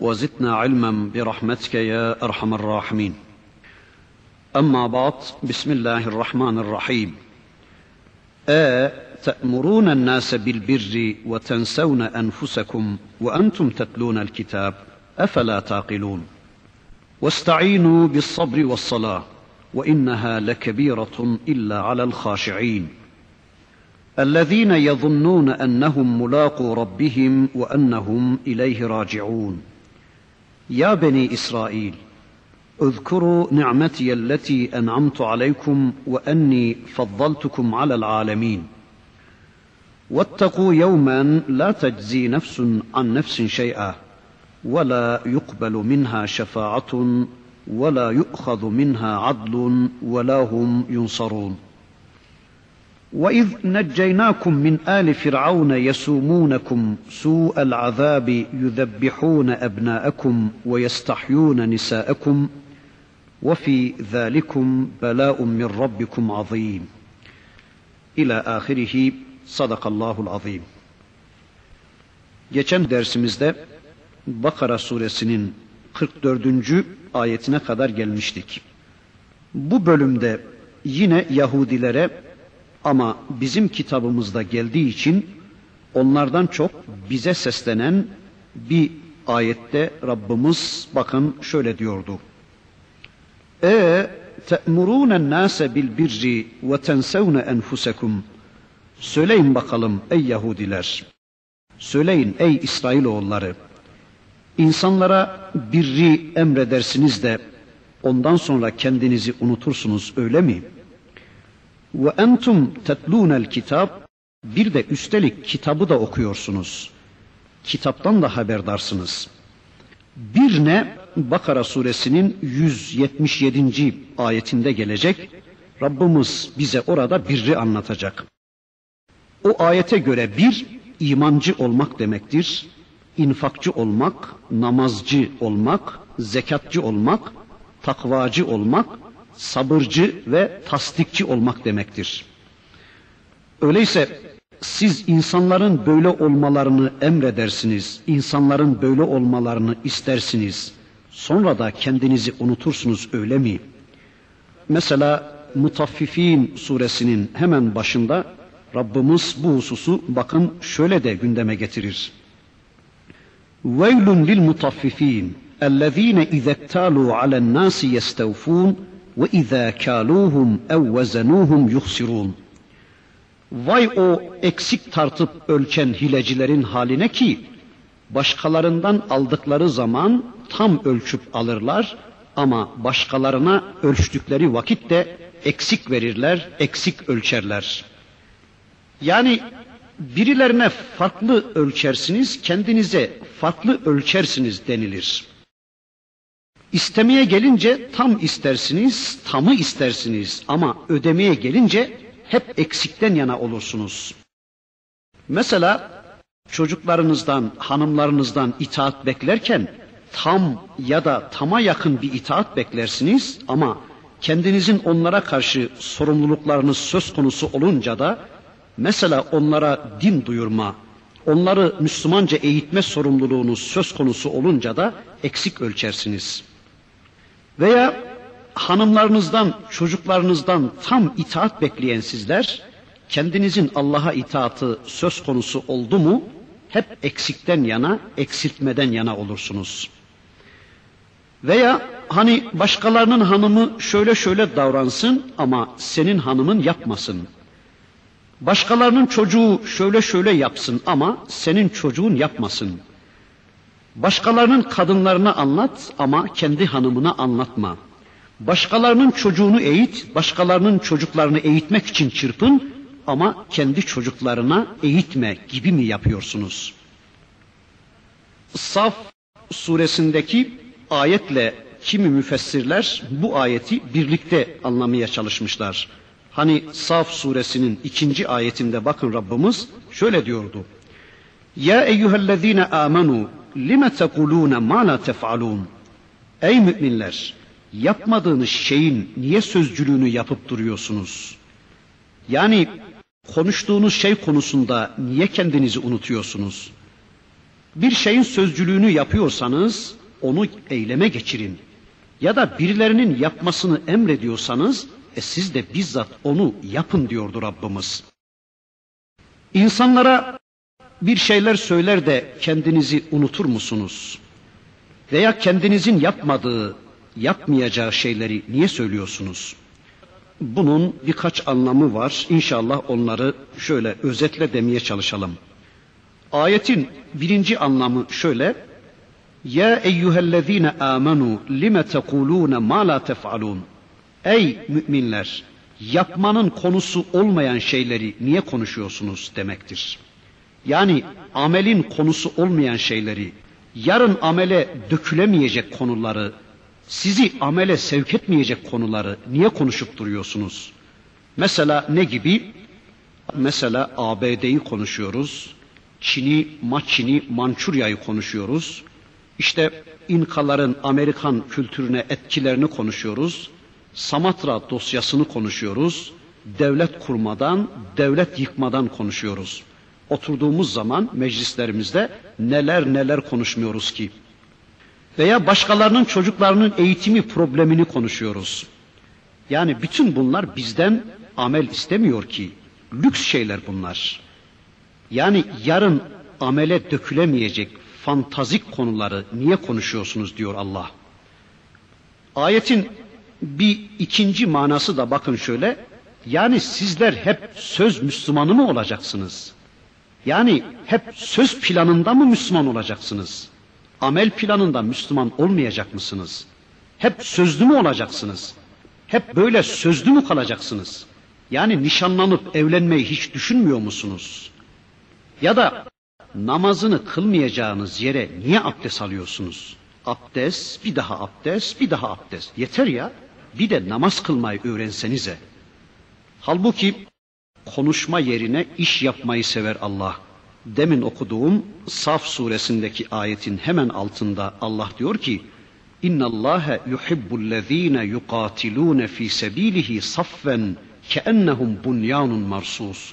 وزدنا علما برحمتك يا أرحم الراحمين. أما بعد بسم الله الرحمن الرحيم. أ تأمرون الناس بالبر وتنسون أنفسكم وأنتم تتلون الكتاب أفلا تعقلون؟ واستعينوا بالصبر والصلاة وإنها لكبيرة إلا على الخاشعين. الذين يظنون أنهم ملاقو ربهم وأنهم إليه راجعون. يا بني إسرائيل اذكروا نعمتي التي أنعمت عليكم وأني فضلتكم على العالمين. واتقوا يوما لا تجزي نفس عن نفس شيئا ولا يقبل منها شفاعة ولا يؤخذ منها عدل ولا هم ينصرون. وإذ نجيناكم من آل فرعون يسومونكم سوء العذاب يذبحون أبناءكم ويستحيون نساءكم وفي ذلكم بلاء من ربكم عظيم إلى آخره صدق الله العظيم Geçen dersimizde Bakara suresinin 44. ayetine kadar gelmiştik. Bu bölümde yine Yahudilere ama bizim kitabımızda geldiği için onlardan çok bize seslenen bir ayette Rabbimiz bakın şöyle diyordu. E te'murûnen nâse bil birri ve tensevne enfusekum. Söyleyin bakalım ey Yahudiler. Söyleyin ey İsrailoğulları. İnsanlara birri emredersiniz de ondan sonra kendinizi unutursunuz öyle mi?'' Ve entum tetlûnel kitap bir de üstelik kitabı da okuyorsunuz. Kitaptan da haberdarsınız. Bir ne Bakara suresinin 177. ayetinde gelecek. Rabbimiz bize orada birri anlatacak. O ayete göre bir imancı olmak demektir. infakçı olmak, namazcı olmak, zekatçı olmak, takvacı olmak, sabırcı ve tasdikçi olmak demektir. Öyleyse siz insanların böyle olmalarını emredersiniz, insanların böyle olmalarını istersiniz. Sonra da kendinizi unutursunuz öyle mi? Mesela Mutaffifin suresinin hemen başında Rabbimiz bu hususu bakın şöyle de gündeme getirir. Veylun lil mutaffifin ellezine izektalu alen nasi yestevfun izâ kâlûhum ev vezenûhum yuhsirûn. Vay o eksik tartıp ölçen hilecilerin haline ki başkalarından aldıkları zaman tam ölçüp alırlar ama başkalarına ölçtükleri vakitte eksik verirler, eksik ölçerler. Yani birilerine farklı ölçersiniz, kendinize farklı ölçersiniz denilir. İstemeye gelince tam istersiniz, tamı istersiniz ama ödemeye gelince hep eksikten yana olursunuz. Mesela çocuklarınızdan, hanımlarınızdan itaat beklerken tam ya da tama yakın bir itaat beklersiniz ama kendinizin onlara karşı sorumluluklarınız söz konusu olunca da mesela onlara din duyurma, onları Müslümanca eğitme sorumluluğunuz söz konusu olunca da eksik ölçersiniz.'' Veya hanımlarınızdan, çocuklarınızdan tam itaat bekleyen sizler, kendinizin Allah'a itaatı söz konusu oldu mu, hep eksikten yana, eksiltmeden yana olursunuz. Veya hani başkalarının hanımı şöyle şöyle davransın ama senin hanımın yapmasın. Başkalarının çocuğu şöyle şöyle yapsın ama senin çocuğun yapmasın.'' Başkalarının kadınlarına anlat ama kendi hanımına anlatma. Başkalarının çocuğunu eğit, başkalarının çocuklarını eğitmek için çırpın ama kendi çocuklarına eğitme gibi mi yapıyorsunuz? Saf suresindeki ayetle kimi müfessirler bu ayeti birlikte anlamaya çalışmışlar. Hani Saf suresinin ikinci ayetinde bakın Rabbimiz şöyle diyordu. Ya eyyühellezine amenu lime tekulune ma la tef'alun. Ey müminler yapmadığınız şeyin niye sözcülüğünü yapıp duruyorsunuz? Yani konuştuğunuz şey konusunda niye kendinizi unutuyorsunuz? Bir şeyin sözcülüğünü yapıyorsanız onu eyleme geçirin. Ya da birilerinin yapmasını emrediyorsanız e siz de bizzat onu yapın diyordu Rabbimiz. İnsanlara bir şeyler söyler de kendinizi unutur musunuz? Veya kendinizin yapmadığı, yapmayacağı şeyleri niye söylüyorsunuz? Bunun birkaç anlamı var. İnşallah onları şöyle özetle demeye çalışalım. Ayetin birinci anlamı şöyle. Ya eyyühellezine amenu lime tekulune ma la tef'alun. Ey müminler yapmanın konusu olmayan şeyleri niye konuşuyorsunuz demektir. Yani amelin konusu olmayan şeyleri, yarın amele dökülemeyecek konuları, sizi amele sevk etmeyecek konuları niye konuşup duruyorsunuz? Mesela ne gibi? Mesela ABD'yi konuşuyoruz, Çin'i, Maçin'i, Mançurya'yı konuşuyoruz. İşte İnkaların Amerikan kültürüne etkilerini konuşuyoruz. Samatra dosyasını konuşuyoruz. Devlet kurmadan, devlet yıkmadan konuşuyoruz. Oturduğumuz zaman meclislerimizde neler neler konuşmuyoruz ki. Veya başkalarının çocuklarının eğitimi problemini konuşuyoruz. Yani bütün bunlar bizden amel istemiyor ki. Lüks şeyler bunlar. Yani yarın amele dökülemeyecek fantazik konuları niye konuşuyorsunuz diyor Allah. Ayetin bir ikinci manası da bakın şöyle. Yani sizler hep söz Müslümanı mı olacaksınız? Yani hep söz planında mı Müslüman olacaksınız? Amel planında Müslüman olmayacak mısınız? Hep sözlü mü olacaksınız? Hep böyle sözlü mü kalacaksınız? Yani nişanlanıp evlenmeyi hiç düşünmüyor musunuz? Ya da namazını kılmayacağınız yere niye abdest alıyorsunuz? Abdest, bir daha abdest, bir daha abdest. Yeter ya. Bir de namaz kılmayı öğrensenize. Halbuki konuşma yerine iş yapmayı sever Allah. Demin okuduğum Saf suresindeki ayetin hemen altında Allah diyor ki: İnna Allaha yuhibbu'llezine yuqatilun fi sabilihi saffen keennehum bunyanun marsus.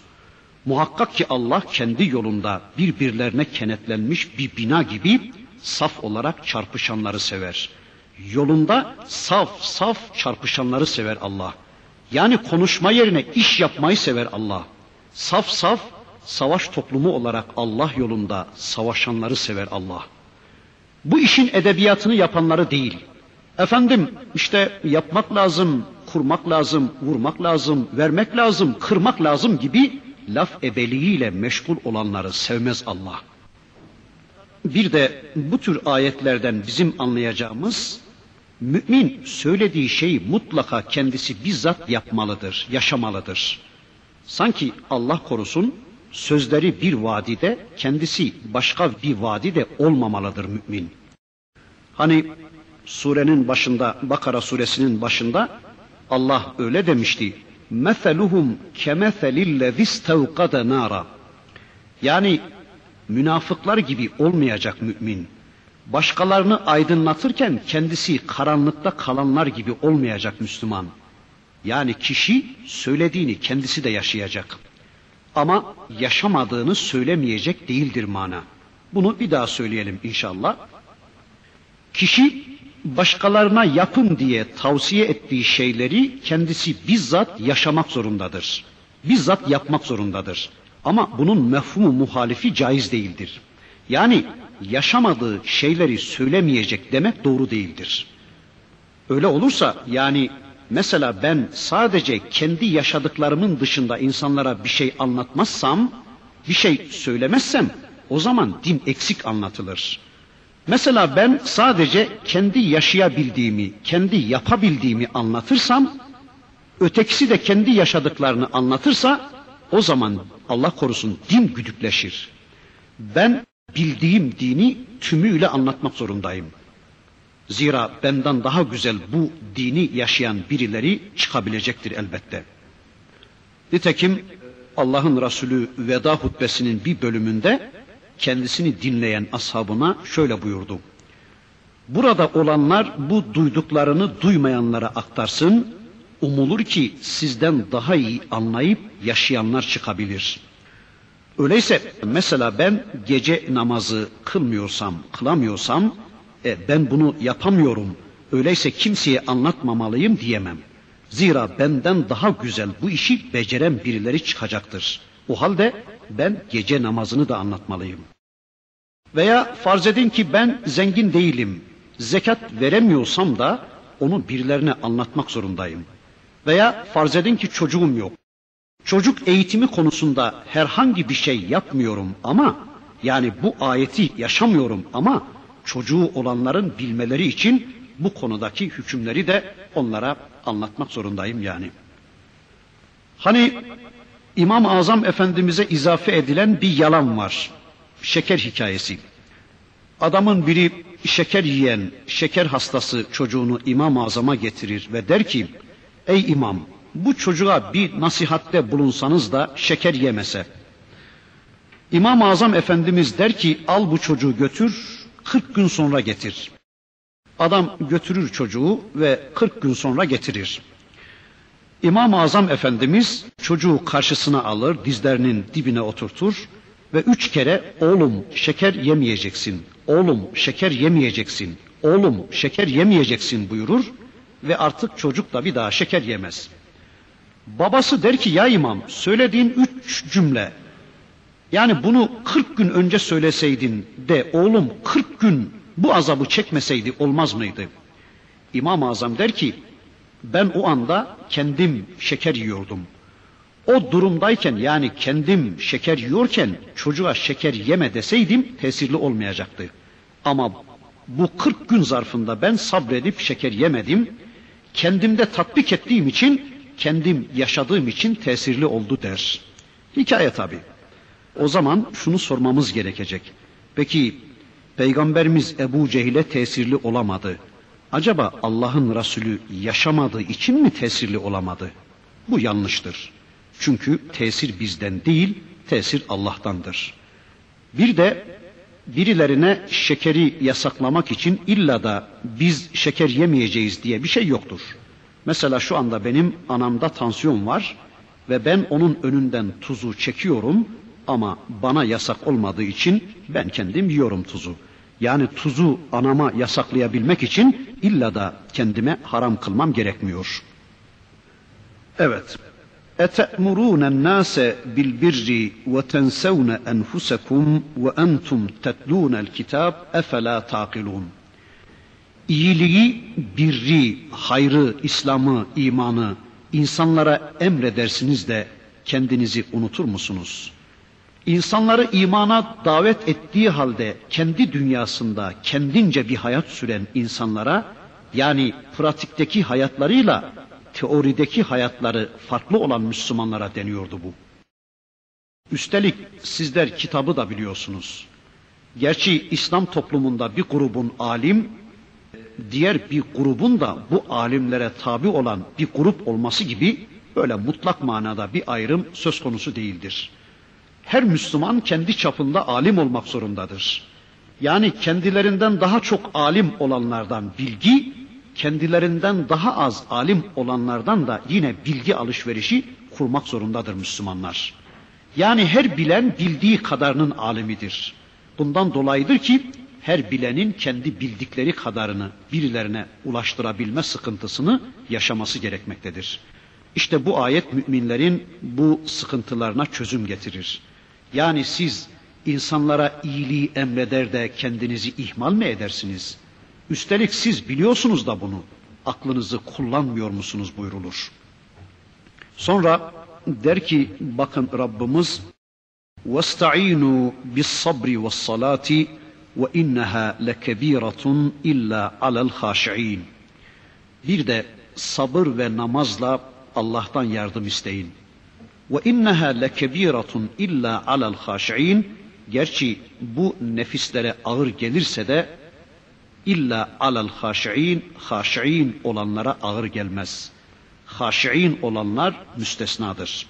Muhakkak ki Allah kendi yolunda birbirlerine kenetlenmiş bir bina gibi saf olarak çarpışanları sever. Yolunda saf saf çarpışanları sever Allah. Yani konuşma yerine iş yapmayı sever Allah. Saf saf savaş toplumu olarak Allah yolunda savaşanları sever Allah. Bu işin edebiyatını yapanları değil. Efendim işte yapmak lazım, kurmak lazım, vurmak lazım, vermek lazım, kırmak lazım gibi laf ebeliğiyle meşgul olanları sevmez Allah. Bir de bu tür ayetlerden bizim anlayacağımız mümin söylediği şeyi mutlaka kendisi bizzat yapmalıdır, yaşamalıdır. Sanki Allah korusun sözleri bir vadide, kendisi başka bir vadide olmamalıdır mümin. Hani surenin başında, Bakara suresinin başında Allah öyle demişti. Meseluhum kemeselillezi istevkada nara. Yani münafıklar gibi olmayacak mümin. Başkalarını aydınlatırken kendisi karanlıkta kalanlar gibi olmayacak Müslüman. Yani kişi söylediğini kendisi de yaşayacak. Ama yaşamadığını söylemeyecek değildir mana. Bunu bir daha söyleyelim inşallah. Kişi başkalarına yapın diye tavsiye ettiği şeyleri kendisi bizzat yaşamak zorundadır. Bizzat yapmak zorundadır. Ama bunun mefhumu muhalifi caiz değildir. Yani yaşamadığı şeyleri söylemeyecek demek doğru değildir. Öyle olursa yani mesela ben sadece kendi yaşadıklarımın dışında insanlara bir şey anlatmazsam, bir şey söylemezsem o zaman din eksik anlatılır. Mesela ben sadece kendi yaşayabildiğimi, kendi yapabildiğimi anlatırsam, ötekisi de kendi yaşadıklarını anlatırsa, o zaman Allah korusun din güdükleşir. Ben bildiğim dini tümüyle anlatmak zorundayım. Zira benden daha güzel bu dini yaşayan birileri çıkabilecektir elbette. Nitekim Allah'ın Resulü veda hutbesinin bir bölümünde kendisini dinleyen ashabına şöyle buyurdu. Burada olanlar bu duyduklarını duymayanlara aktarsın, umulur ki sizden daha iyi anlayıp yaşayanlar çıkabilir. Öyleyse mesela ben gece namazı kılmıyorsam, kılamıyorsam, e, ben bunu yapamıyorum, öyleyse kimseye anlatmamalıyım diyemem. Zira benden daha güzel bu işi beceren birileri çıkacaktır. O halde ben gece namazını da anlatmalıyım. Veya farz edin ki ben zengin değilim, zekat veremiyorsam da onu birilerine anlatmak zorundayım. Veya farz edin ki çocuğum yok. Çocuk eğitimi konusunda herhangi bir şey yapmıyorum ama yani bu ayeti yaşamıyorum ama çocuğu olanların bilmeleri için bu konudaki hükümleri de onlara anlatmak zorundayım yani. Hani İmam-ı Azam Efendimiz'e izafe edilen bir yalan var. Şeker hikayesi. Adamın biri şeker yiyen, şeker hastası çocuğunu İmam-ı Azam'a getirir ve der ki, Ey imam, bu çocuğa bir nasihatte bulunsanız da şeker yemese. İmam-ı Azam Efendimiz der ki, al bu çocuğu götür, 40 gün sonra getir. Adam götürür çocuğu ve 40 gün sonra getirir. İmam-ı Azam Efendimiz çocuğu karşısına alır, dizlerinin dibine oturtur ve üç kere oğlum şeker yemeyeceksin, oğlum şeker yemeyeceksin, oğlum şeker yemeyeceksin buyurur ve artık çocuk da bir daha şeker yemez. Babası der ki ya imam söylediğin üç cümle yani bunu 40 gün önce söyleseydin de oğlum 40 gün bu azabı çekmeseydi olmaz mıydı? İmam-ı Azam der ki ben o anda kendim şeker yiyordum. O durumdayken yani kendim şeker yiyorken çocuğa şeker yeme deseydim tesirli olmayacaktı. Ama bu 40 gün zarfında ben sabredip şeker yemedim. Kendimde tatbik ettiğim için, kendim yaşadığım için tesirli oldu der. Hikaye tabi. O zaman şunu sormamız gerekecek. Peki Peygamberimiz Ebu Cehil'e tesirli olamadı. Acaba Allah'ın Resulü yaşamadığı için mi tesirli olamadı? Bu yanlıştır. Çünkü tesir bizden değil, tesir Allah'tandır. Bir de birilerine şekeri yasaklamak için illa da biz şeker yemeyeceğiz diye bir şey yoktur. Mesela şu anda benim anamda tansiyon var ve ben onun önünden tuzu çekiyorum ama bana yasak olmadığı için ben kendim yiyorum tuzu. Yani tuzu anama yasaklayabilmek için illa da kendime haram kılmam gerekmiyor. Evet. اَتَأْمُرُونَ النَّاسَ بِالْبِرِّ وَتَنْسَوْنَ أَنْفُسَكُمْ وَأَنْتُمْ تَتْلُونَ الْكِتَابِ اَفَلَا تَعْقِلُونَ İyiliği, birri, hayrı, İslam'ı, imanı insanlara emredersiniz de kendinizi unutur musunuz? İnsanları imana davet ettiği halde kendi dünyasında kendince bir hayat süren insanlara yani pratikteki hayatlarıyla teorideki hayatları farklı olan Müslümanlara deniyordu bu. Üstelik sizler kitabı da biliyorsunuz. Gerçi İslam toplumunda bir grubun alim, diğer bir grubun da bu alimlere tabi olan bir grup olması gibi böyle mutlak manada bir ayrım söz konusu değildir. Her Müslüman kendi çapında alim olmak zorundadır. Yani kendilerinden daha çok alim olanlardan bilgi, kendilerinden daha az alim olanlardan da yine bilgi alışverişi kurmak zorundadır Müslümanlar. Yani her bilen bildiği kadarının alimidir. Bundan dolayıdır ki her bilenin kendi bildikleri kadarını birilerine ulaştırabilme sıkıntısını yaşaması gerekmektedir. İşte bu ayet müminlerin bu sıkıntılarına çözüm getirir. Yani siz insanlara iyiliği emreder de kendinizi ihmal mi edersiniz? Üstelik siz biliyorsunuz da bunu. Aklınızı kullanmıyor musunuz buyrulur. Sonra der ki bakın Rabbimiz وَاسْتَعِينُوا بِالصَّبْرِ وَالصَّلَاةِ وَاِنَّهَا لَكَب۪يرَةٌ اِلَّا عَلَى الْخَاشِعِينَ Bir de sabır ve namazla Allah'tan yardım isteyin. Ve inneha lekebiratun illa alel haşiin. Gerçi bu nefislere ağır gelirse de illa alel haşiin haşiin olanlara ağır gelmez. Haşiin olanlar müstesnadır.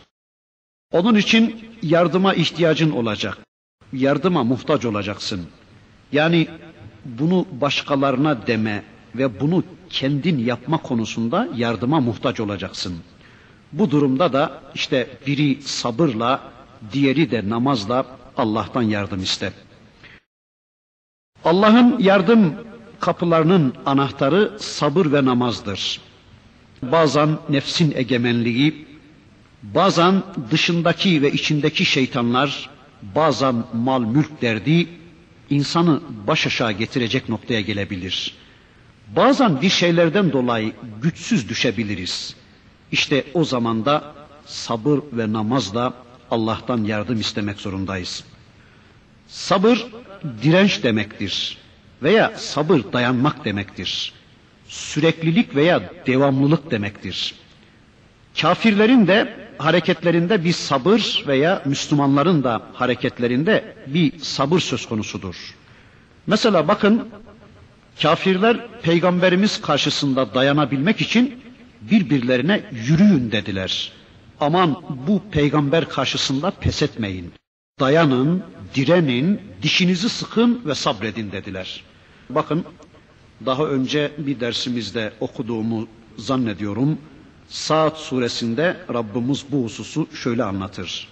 Onun için yardıma ihtiyacın olacak. Yardıma muhtaç olacaksın. Yani bunu başkalarına deme ve bunu kendin yapma konusunda yardıma muhtaç olacaksın. Bu durumda da işte biri sabırla, diğeri de namazla Allah'tan yardım iste. Allah'ın yardım kapılarının anahtarı sabır ve namazdır. Bazen nefsin egemenliği, bazen dışındaki ve içindeki şeytanlar, bazen mal mülk derdi insanı baş aşağı getirecek noktaya gelebilir. Bazen bir şeylerden dolayı güçsüz düşebiliriz. İşte o zaman da sabır ve namazla Allah'tan yardım istemek zorundayız. Sabır direnç demektir veya sabır dayanmak demektir. Süreklilik veya devamlılık demektir. Kafirlerin de hareketlerinde bir sabır veya Müslümanların da hareketlerinde bir sabır söz konusudur. Mesela bakın kafirler peygamberimiz karşısında dayanabilmek için birbirlerine yürüyün dediler. Aman bu peygamber karşısında pes etmeyin. Dayanın, direnin, dişinizi sıkın ve sabredin dediler. Bakın daha önce bir dersimizde okuduğumu zannediyorum. Saat suresinde Rabbimiz bu hususu şöyle anlatır.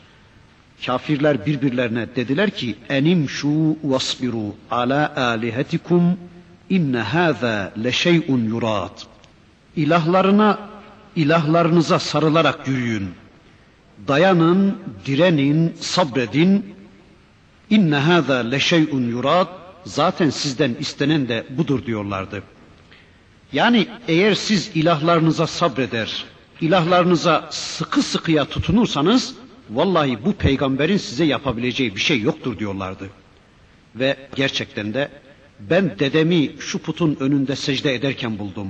Kafirler birbirlerine dediler ki enim şu vasbiru ala alihetikum inne haza le şey'un yurat. İlahlarına ilahlarınıza sarılarak yürüyün. Dayanın, direnin, sabredin. İnne haza le şey'un yurat. Zaten sizden istenen de budur diyorlardı. Yani eğer siz ilahlarınıza sabreder, ilahlarınıza sıkı sıkıya tutunursanız vallahi bu peygamberin size yapabileceği bir şey yoktur diyorlardı. Ve gerçekten de ben dedemi şu putun önünde secde ederken buldum.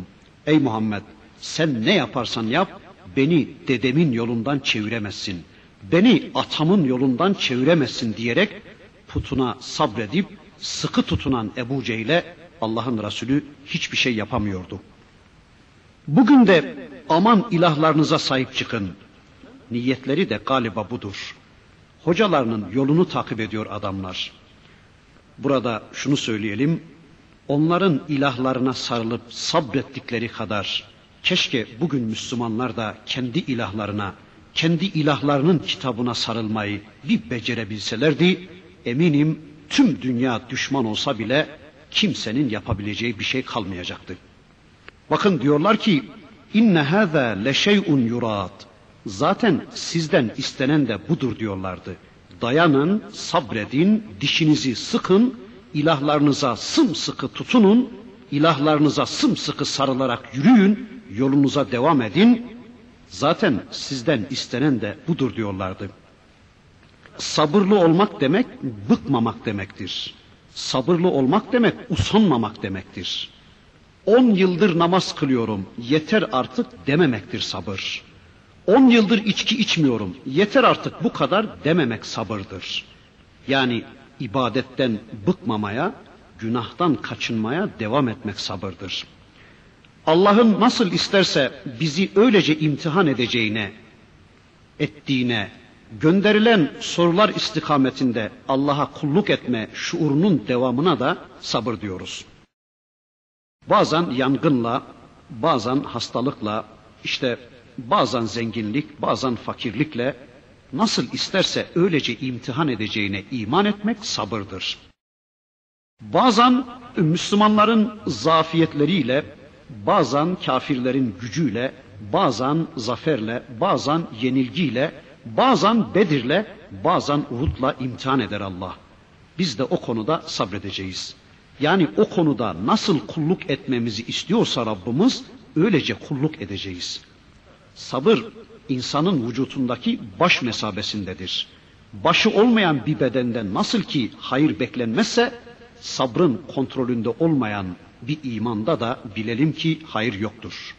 Ey Muhammed sen ne yaparsan yap beni dedemin yolundan çeviremezsin. Beni atamın yolundan çeviremezsin diyerek putuna sabredip sıkı tutunan Ebu Cehil'e Allah'ın Resulü hiçbir şey yapamıyordu. Bugün de aman ilahlarınıza sahip çıkın. Niyetleri de galiba budur. Hocalarının yolunu takip ediyor adamlar. Burada şunu söyleyelim. Onların ilahlarına sarılıp sabrettikleri kadar keşke bugün Müslümanlar da kendi ilahlarına, kendi ilahlarının kitabına sarılmayı bir becerebilselerdi, eminim tüm dünya düşman olsa bile kimsenin yapabileceği bir şey kalmayacaktı. Bakın diyorlar ki inne haza le şey'un yurat. Zaten sizden istenen de budur diyorlardı. Dayanın, sabredin, dişinizi sıkın, ilahlarınıza sımsıkı tutunun, ilahlarınıza sımsıkı sarılarak yürüyün, yolunuza devam edin. Zaten sizden istenen de budur diyorlardı. Sabırlı olmak demek bıkmamak demektir. Sabırlı olmak demek usanmamak demektir. On yıldır namaz kılıyorum, yeter artık dememektir sabır. On yıldır içki içmiyorum, yeter artık bu kadar dememek sabırdır. Yani ibadetten bıkmamaya, günahtan kaçınmaya devam etmek sabırdır. Allah'ın nasıl isterse bizi öylece imtihan edeceğine, ettiğine, gönderilen sorular istikametinde Allah'a kulluk etme şuurunun devamına da sabır diyoruz. Bazen yangınla, bazen hastalıkla, işte bazen zenginlik, bazen fakirlikle nasıl isterse öylece imtihan edeceğine iman etmek sabırdır. Bazen Müslümanların zafiyetleriyle, bazen kafirlerin gücüyle, bazen zaferle, bazen yenilgiyle, bazen Bedir'le, bazen Uhud'la imtihan eder Allah. Biz de o konuda sabredeceğiz. Yani o konuda nasıl kulluk etmemizi istiyorsa Rabbimiz öylece kulluk edeceğiz. Sabır insanın vücutundaki baş mesabesindedir. Başı olmayan bir bedenden nasıl ki hayır beklenmezse sabrın kontrolünde olmayan bir imanda da bilelim ki hayır yoktur.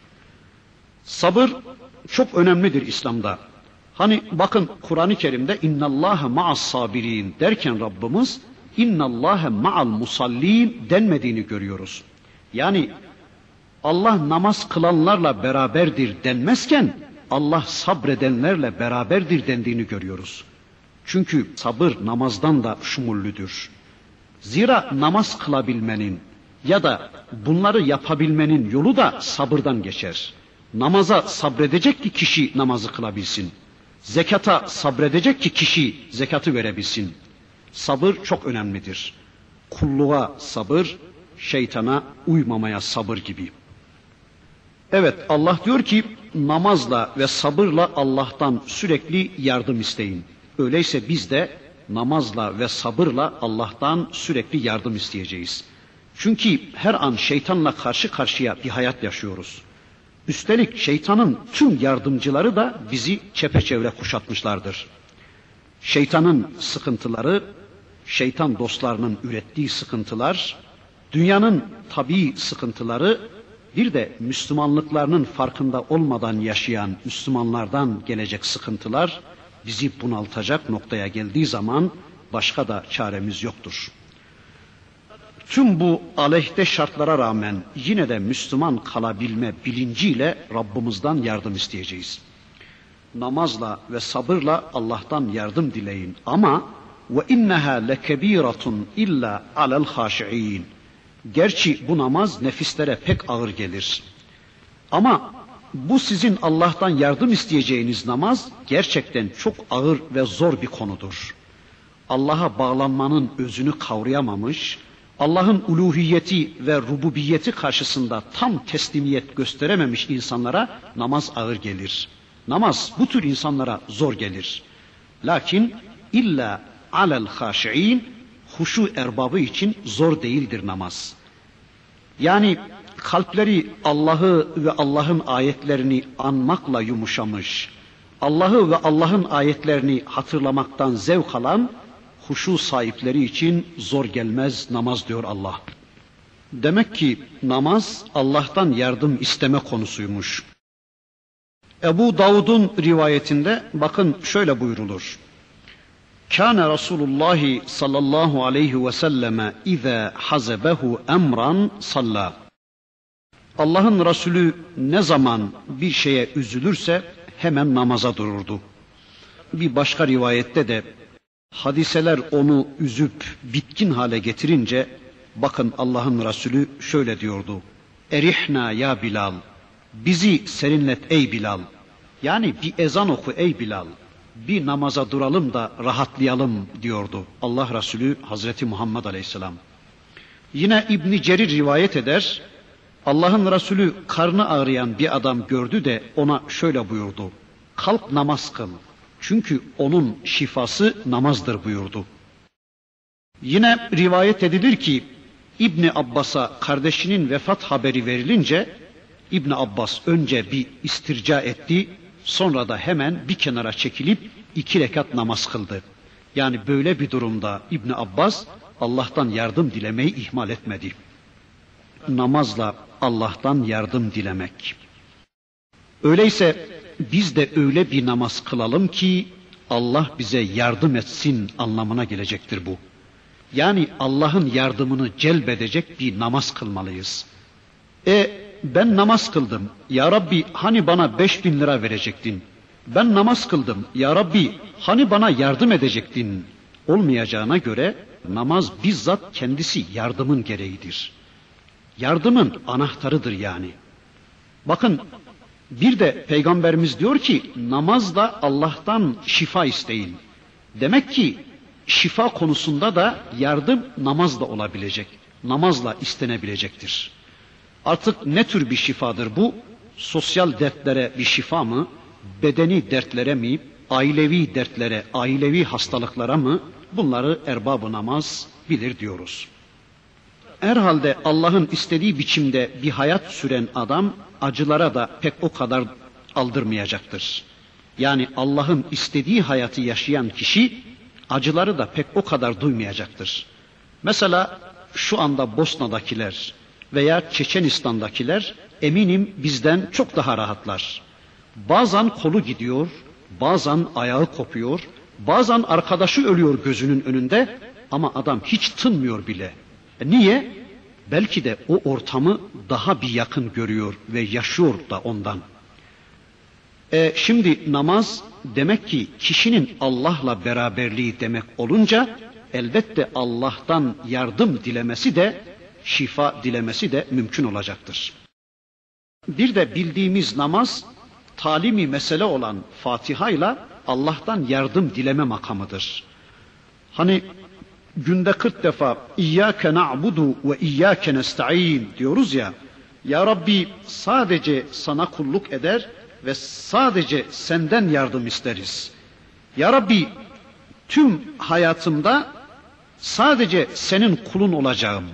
Sabır çok önemlidir İslam'da. Hani bakın Kur'an-ı Kerim'de innallâhe ma'as sabirin derken Rabbimiz innallâhe ma'al musallin denmediğini görüyoruz. Yani Allah namaz kılanlarla beraberdir denmezken Allah sabredenlerle beraberdir dendiğini görüyoruz. Çünkü sabır namazdan da şumullüdür. Zira namaz kılabilmenin ya da bunları yapabilmenin yolu da sabırdan geçer. Namaza sabredecek ki kişi namazı kılabilsin. Zekata sabredecek ki kişi zekatı verebilsin. Sabır çok önemlidir. Kulluğa sabır, şeytana uymamaya sabır gibi. Evet Allah diyor ki namazla ve sabırla Allah'tan sürekli yardım isteyin. Öyleyse biz de namazla ve sabırla Allah'tan sürekli yardım isteyeceğiz. Çünkü her an şeytanla karşı karşıya bir hayat yaşıyoruz. Üstelik şeytanın tüm yardımcıları da bizi çepeçevre kuşatmışlardır. Şeytanın sıkıntıları, şeytan dostlarının ürettiği sıkıntılar, dünyanın tabii sıkıntıları, bir de Müslümanlıklarının farkında olmadan yaşayan Müslümanlardan gelecek sıkıntılar bizi bunaltacak noktaya geldiği zaman başka da çaremiz yoktur. Tüm bu aleyhte şartlara rağmen yine de Müslüman kalabilme bilinciyle Rabbimizden yardım isteyeceğiz. Namazla ve sabırla Allah'tan yardım dileyin ama ve inneha lekebiratun illa alel haşiin. Gerçi bu namaz nefislere pek ağır gelir. Ama bu sizin Allah'tan yardım isteyeceğiniz namaz gerçekten çok ağır ve zor bir konudur. Allah'a bağlanmanın özünü kavrayamamış, Allah'ın uluhiyeti ve rububiyeti karşısında tam teslimiyet gösterememiş insanlara namaz ağır gelir. Namaz bu tür insanlara zor gelir. Lakin illa alel haşiin huşu erbabı için zor değildir namaz. Yani kalpleri Allah'ı ve Allah'ın ayetlerini anmakla yumuşamış, Allah'ı ve Allah'ın ayetlerini hatırlamaktan zevk alan huşu sahipleri için zor gelmez namaz diyor Allah. Demek ki namaz Allah'tan yardım isteme konusuymuş. Ebu Davud'un rivayetinde bakın şöyle buyrulur. Kâne Resulullah sallallahu aleyhi ve selleme izâ hazebehu emran salla. Allah'ın Resulü ne zaman bir şeye üzülürse hemen namaza dururdu. Bir başka rivayette de hadiseler onu üzüp bitkin hale getirince bakın Allah'ın Resulü şöyle diyordu. Erihna ya Bilal. Bizi serinlet ey Bilal. Yani bir ezan oku ey Bilal. Bir namaza duralım da rahatlayalım diyordu Allah Resulü Hazreti Muhammed Aleyhisselam. Yine İbni Cerir rivayet eder. Allah'ın Resulü karnı ağrıyan bir adam gördü de ona şöyle buyurdu. Kalk namaz kıl. Çünkü onun şifası namazdır buyurdu. Yine rivayet edilir ki İbni Abbas'a kardeşinin vefat haberi verilince İbni Abbas önce bir istirca etti, sonra da hemen bir kenara çekilip iki rekat namaz kıldı. Yani böyle bir durumda İbni Abbas Allah'tan yardım dilemeyi ihmal etmedi. Namazla Allah'tan yardım dilemek. Öyleyse biz de öyle bir namaz kılalım ki Allah bize yardım etsin anlamına gelecektir bu. Yani Allah'ın yardımını celbedecek bir namaz kılmalıyız. E ben namaz kıldım. Ya Rabbi hani bana beş bin lira verecektin? Ben namaz kıldım. Ya Rabbi hani bana yardım edecektin? Olmayacağına göre namaz bizzat kendisi yardımın gereğidir. Yardımın anahtarıdır yani. Bakın bir de peygamberimiz diyor ki namazla Allah'tan şifa isteyin. Demek ki şifa konusunda da yardım namazla olabilecek. Namazla istenebilecektir. Artık ne tür bir şifadır bu? Sosyal dertlere bir şifa mı? Bedeni dertlere mi? Ailevi dertlere, ailevi hastalıklara mı? Bunları erbab namaz bilir diyoruz. Herhalde Allah'ın istediği biçimde bir hayat süren adam acılara da pek o kadar aldırmayacaktır. Yani Allah'ın istediği hayatı yaşayan kişi acıları da pek o kadar duymayacaktır. Mesela şu anda Bosna'dakiler veya Çeçenistan'dakiler eminim bizden çok daha rahatlar. Bazen kolu gidiyor, bazen ayağı kopuyor, bazen arkadaşı ölüyor gözünün önünde ama adam hiç tınmıyor bile. E niye? belki de o ortamı daha bir yakın görüyor ve yaşıyor da ondan. E, şimdi namaz demek ki kişinin Allah'la beraberliği demek olunca elbette Allah'tan yardım dilemesi de şifa dilemesi de mümkün olacaktır. Bir de bildiğimiz namaz talimi mesele olan Fatiha ile Allah'tan yardım dileme makamıdır. Hani günde 40 defa İyyâke na'budu ve İyyâke nesta'in diyoruz ya. Ya Rabbi sadece sana kulluk eder ve sadece senden yardım isteriz. Ya Rabbi tüm hayatımda sadece senin kulun olacağım.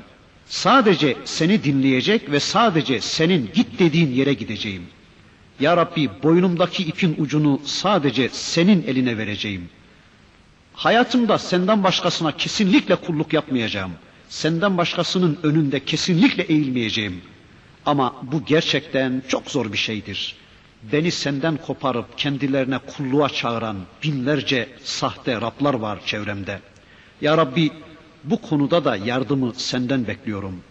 Sadece seni dinleyecek ve sadece senin git dediğin yere gideceğim. Ya Rabbi boynumdaki ipin ucunu sadece senin eline vereceğim. Hayatımda senden başkasına kesinlikle kulluk yapmayacağım. Senden başkasının önünde kesinlikle eğilmeyeceğim. Ama bu gerçekten çok zor bir şeydir. Beni senden koparıp kendilerine kulluğa çağıran binlerce sahte Rablar var çevremde. Ya Rabbi bu konuda da yardımı senden bekliyorum.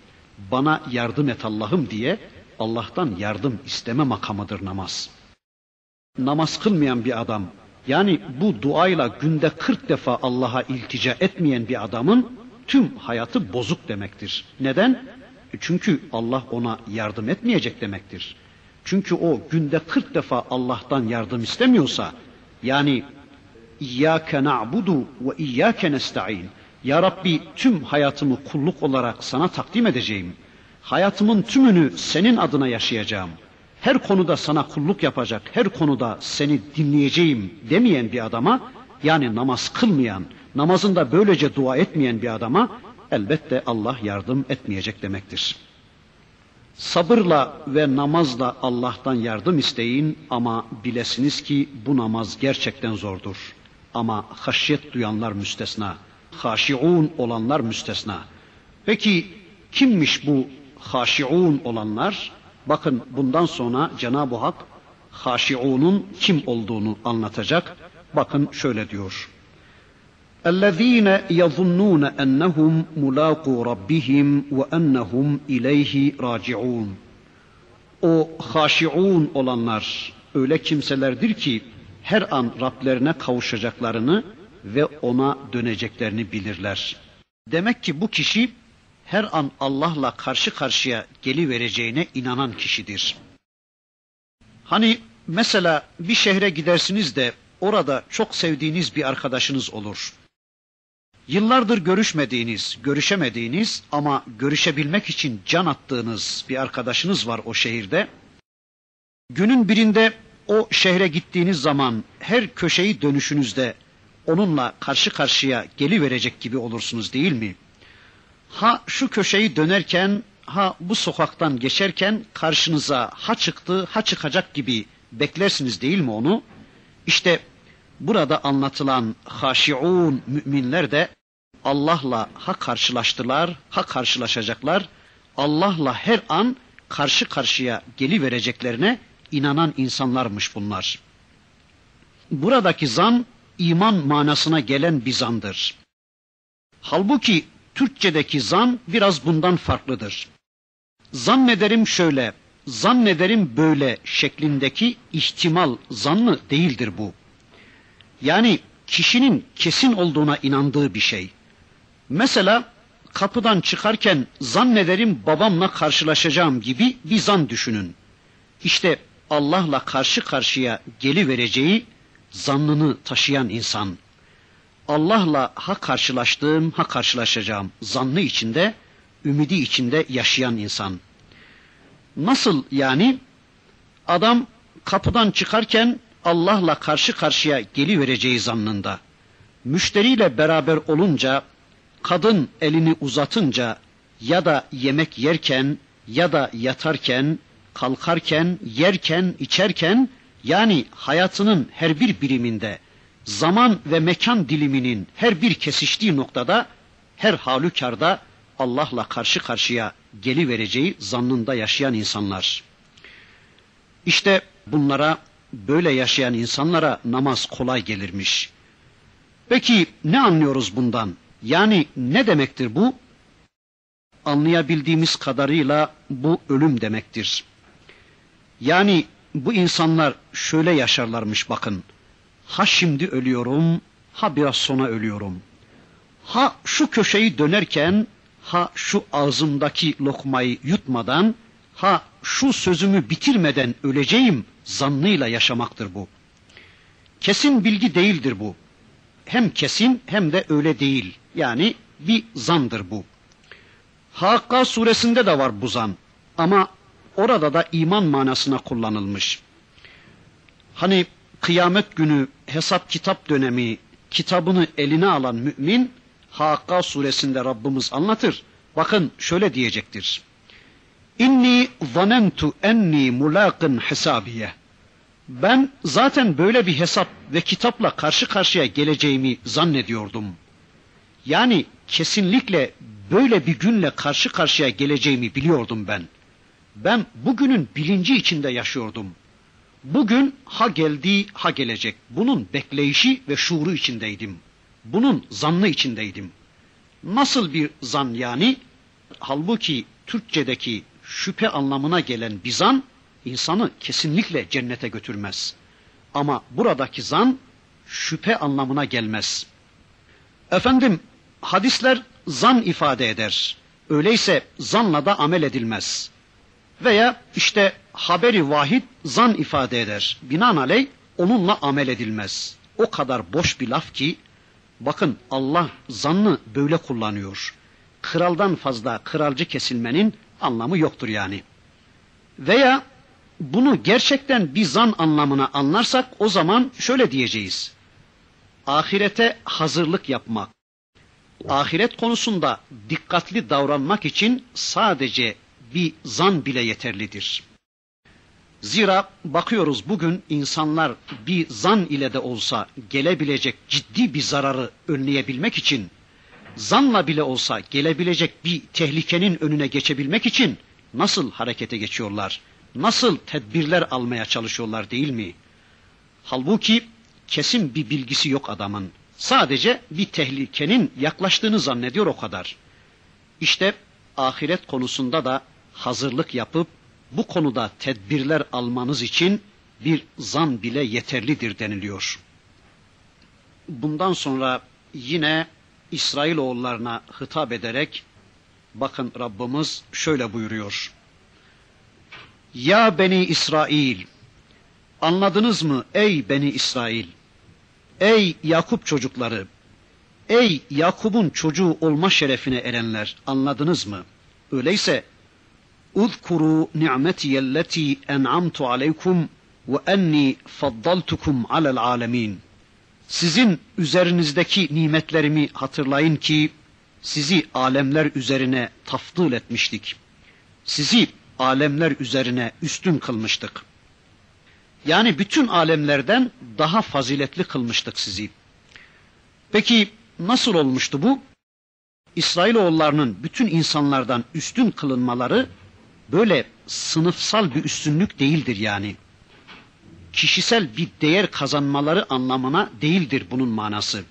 Bana yardım et Allah'ım diye Allah'tan yardım isteme makamıdır namaz. Namaz kılmayan bir adam, yani bu duayla günde 40 defa Allah'a iltica etmeyen bir adamın tüm hayatı bozuk demektir. Neden? Çünkü Allah ona yardım etmeyecek demektir. Çünkü o günde 40 defa Allah'tan yardım istemiyorsa, yani İyyâke na'budu ve İyyâke nesta'in. Ya Rabbi tüm hayatımı kulluk olarak sana takdim edeceğim. Hayatımın tümünü senin adına yaşayacağım. Her konuda sana kulluk yapacak, her konuda seni dinleyeceğim demeyen bir adama, yani namaz kılmayan, namazında böylece dua etmeyen bir adama elbette Allah yardım etmeyecek demektir. Sabırla ve namazla Allah'tan yardım isteyin ama bilesiniz ki bu namaz gerçekten zordur. Ama haşyet duyanlar müstesna, haşiun olanlar müstesna. Peki kimmiş bu haşiun olanlar? Bakın bundan sonra Cenab-ı Hak haşiunun kim olduğunu anlatacak. Bakın şöyle diyor. الذين يظنون أنهم ملاقو ربهم وأنهم إليه راجعون O haşiun olanlar öyle kimselerdir ki her an Rablerine kavuşacaklarını ve ona döneceklerini bilirler. Demek ki bu kişi her an Allah'la karşı karşıya gelivereceğine inanan kişidir. Hani mesela bir şehre gidersiniz de orada çok sevdiğiniz bir arkadaşınız olur. Yıllardır görüşmediğiniz, görüşemediğiniz ama görüşebilmek için can attığınız bir arkadaşınız var o şehirde. Günün birinde o şehre gittiğiniz zaman her köşeyi dönüşünüzde onunla karşı karşıya geliverecek gibi olursunuz değil mi? Ha şu köşeyi dönerken ha bu sokaktan geçerken karşınıza ha çıktı ha çıkacak gibi beklersiniz değil mi onu? İşte burada anlatılan haşiun müminler de Allah'la ha karşılaştılar ha karşılaşacaklar. Allah'la her an karşı karşıya gelivereceklerine inanan insanlarmış bunlar. Buradaki zan iman manasına gelen bir zandır. Halbuki Türkçedeki zan biraz bundan farklıdır. Zannederim şöyle, zannederim böyle şeklindeki ihtimal zannı değildir bu. Yani kişinin kesin olduğuna inandığı bir şey. Mesela kapıdan çıkarken zannederim babamla karşılaşacağım gibi bir zan düşünün. İşte Allah'la karşı karşıya gelivereceği zannını taşıyan insan. Allah'la ha karşılaştığım ha karşılaşacağım zannı içinde, ümidi içinde yaşayan insan. Nasıl yani? Adam kapıdan çıkarken Allah'la karşı karşıya gelivereceği zannında. Müşteriyle beraber olunca, kadın elini uzatınca ya da yemek yerken ya da yatarken, kalkarken, yerken, içerken yani hayatının her bir biriminde zaman ve mekan diliminin her bir kesiştiği noktada her halükarda Allah'la karşı karşıya geli vereceği zannında yaşayan insanlar. İşte bunlara böyle yaşayan insanlara namaz kolay gelirmiş. Peki ne anlıyoruz bundan? Yani ne demektir bu? anlayabildiğimiz kadarıyla bu ölüm demektir. Yani bu insanlar şöyle yaşarlarmış bakın. Ha şimdi ölüyorum, ha biraz sonra ölüyorum. Ha şu köşeyi dönerken, ha şu ağzımdaki lokmayı yutmadan, ha şu sözümü bitirmeden öleceğim zannıyla yaşamaktır bu. Kesin bilgi değildir bu. Hem kesin hem de öyle değil. Yani bir zandır bu. Hakka suresinde de var bu zan. Ama orada da iman manasına kullanılmış. Hani kıyamet günü hesap kitap dönemi kitabını eline alan mümin Hakka suresinde Rabbimiz anlatır. Bakın şöyle diyecektir. İnni zanentu enni mulaqin hesabiye. Ben zaten böyle bir hesap ve kitapla karşı karşıya geleceğimi zannediyordum. Yani kesinlikle böyle bir günle karşı karşıya geleceğimi biliyordum ben. Ben bugünün bilinci içinde yaşıyordum. Bugün ha geldi ha gelecek. Bunun bekleyişi ve şuuru içindeydim. Bunun zannı içindeydim. Nasıl bir zan yani? Halbuki Türkçedeki şüphe anlamına gelen bir zan insanı kesinlikle cennete götürmez. Ama buradaki zan şüphe anlamına gelmez. Efendim hadisler zan ifade eder. Öyleyse zanla da amel edilmez. Veya işte haberi vahid zan ifade eder. Binaenaleyh onunla amel edilmez. O kadar boş bir laf ki bakın Allah zannı böyle kullanıyor. Kraldan fazla kralcı kesilmenin anlamı yoktur yani. Veya bunu gerçekten bir zan anlamına anlarsak o zaman şöyle diyeceğiz. Ahirete hazırlık yapmak. Ahiret konusunda dikkatli davranmak için sadece bir zan bile yeterlidir. Zira bakıyoruz bugün insanlar bir zan ile de olsa gelebilecek ciddi bir zararı önleyebilmek için, zanla bile olsa gelebilecek bir tehlikenin önüne geçebilmek için nasıl harekete geçiyorlar? Nasıl tedbirler almaya çalışıyorlar değil mi? Halbuki kesin bir bilgisi yok adamın. Sadece bir tehlikenin yaklaştığını zannediyor o kadar. İşte ahiret konusunda da hazırlık yapıp bu konuda tedbirler almanız için bir zan bile yeterlidir deniliyor. Bundan sonra yine İsrailoğullarına hitap ederek bakın Rabbimiz şöyle buyuruyor. Ya Beni İsrail anladınız mı ey Beni İsrail ey Yakup çocukları ey Yakup'un çocuğu olma şerefine erenler anladınız mı? Öyleyse اذكروا نعمتي التي أنعمت عليكم وأني فضلتكم على العالمين Sizin üzerinizdeki nimetlerimi hatırlayın ki sizi alemler üzerine tafdıl etmiştik. Sizi alemler üzerine üstün kılmıştık. Yani bütün alemlerden daha faziletli kılmıştık sizi. Peki nasıl olmuştu bu? İsrailoğullarının bütün insanlardan üstün kılınmaları böyle sınıfsal bir üstünlük değildir yani. Kişisel bir değer kazanmaları anlamına değildir bunun manası.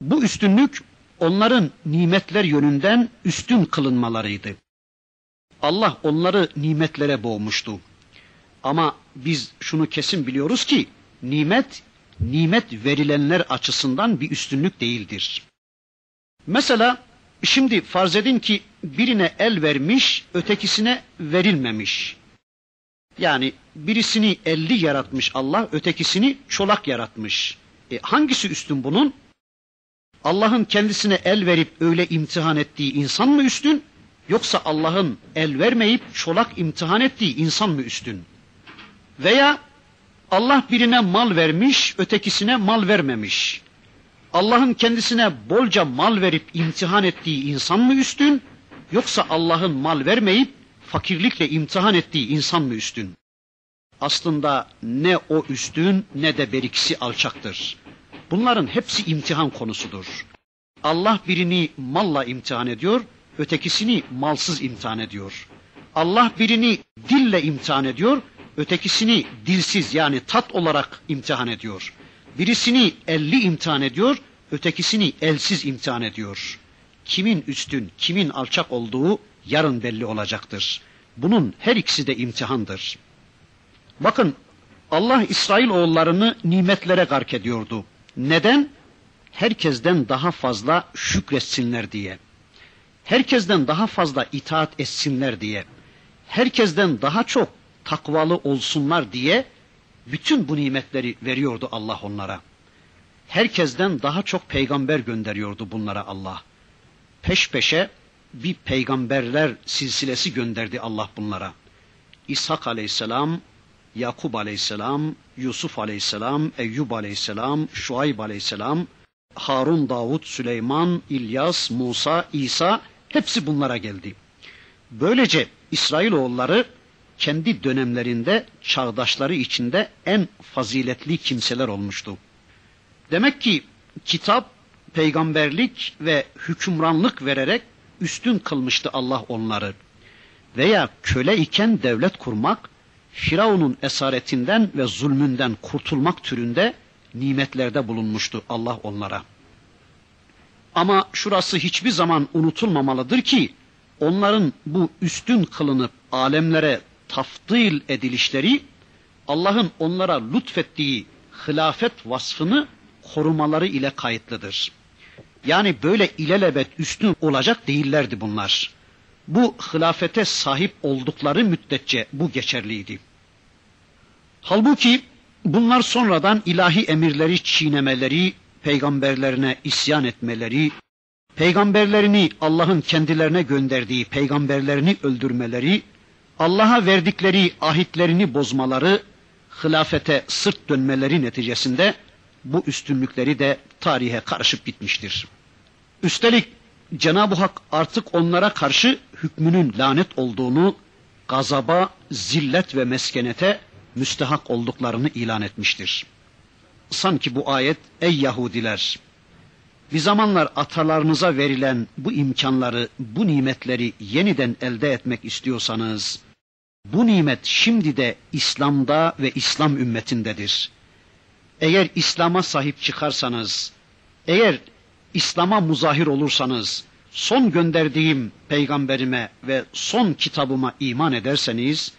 Bu üstünlük onların nimetler yönünden üstün kılınmalarıydı. Allah onları nimetlere boğmuştu. Ama biz şunu kesin biliyoruz ki nimet nimet verilenler açısından bir üstünlük değildir. Mesela şimdi farz edin ki birine el vermiş, ötekisine verilmemiş. Yani birisini elli yaratmış Allah, ötekisini çolak yaratmış. E hangisi üstün bunun? Allah'ın kendisine el verip öyle imtihan ettiği insan mı üstün? Yoksa Allah'ın el vermeyip çolak imtihan ettiği insan mı üstün? Veya Allah birine mal vermiş, ötekisine mal vermemiş. Allah'ın kendisine bolca mal verip imtihan ettiği insan mı üstün? Yoksa Allah'ın mal vermeyip fakirlikle imtihan ettiği insan mı üstün? Aslında ne o üstün ne de berikisi alçaktır. Bunların hepsi imtihan konusudur. Allah birini malla imtihan ediyor, ötekisini malsız imtihan ediyor. Allah birini dille imtihan ediyor, ötekisini dilsiz yani tat olarak imtihan ediyor. Birisini elli imtihan ediyor, ötekisini elsiz imtihan ediyor. kimin üstün, kimin alçak olduğu yarın belli olacaktır. Bunun her ikisi de imtihandır. Bakın Allah İsrail oğullarını nimetlere gark ediyordu. Neden? Herkesten daha fazla şükretsinler diye. Herkesten daha fazla itaat etsinler diye. Herkesten daha çok takvalı olsunlar diye bütün bu nimetleri veriyordu Allah onlara. Herkesten daha çok peygamber gönderiyordu bunlara Allah. Peş peşe bir peygamberler silsilesi gönderdi Allah bunlara. İshak aleyhisselam, Yakub aleyhisselam, Yusuf aleyhisselam, Eyyub aleyhisselam, Şuayb aleyhisselam, Harun, Davud, Süleyman, İlyas, Musa, İsa hepsi bunlara geldi. Böylece İsrailoğulları kendi dönemlerinde çağdaşları içinde en faziletli kimseler olmuştu. Demek ki kitap, peygamberlik ve hükümranlık vererek üstün kılmıştı Allah onları. Veya köle iken devlet kurmak, Firavun'un esaretinden ve zulmünden kurtulmak türünde nimetlerde bulunmuştu Allah onlara. Ama şurası hiçbir zaman unutulmamalıdır ki onların bu üstün kılınıp alemlere taftil edilişleri Allah'ın onlara lütfettiği hilafet vasfını korumaları ile kayıtlıdır. Yani böyle ilelebet üstün olacak değillerdi bunlar. Bu hilafete sahip oldukları müddetçe bu geçerliydi. Halbuki bunlar sonradan ilahi emirleri çiğnemeleri, peygamberlerine isyan etmeleri, peygamberlerini Allah'ın kendilerine gönderdiği peygamberlerini öldürmeleri, Allah'a verdikleri ahitlerini bozmaları, hilafete sırt dönmeleri neticesinde bu üstünlükleri de tarihe karışıp gitmiştir. Üstelik Cenab-ı Hak artık onlara karşı hükmünün lanet olduğunu, gazaba, zillet ve meskenete müstehak olduklarını ilan etmiştir. Sanki bu ayet, ey Yahudiler, bir zamanlar atalarınıza verilen bu imkanları, bu nimetleri yeniden elde etmek istiyorsanız, bu nimet şimdi de İslam'da ve İslam ümmetindedir. Eğer İslam'a sahip çıkarsanız, eğer İslam'a muzahir olursanız, son gönderdiğim peygamberime ve son kitabıma iman ederseniz,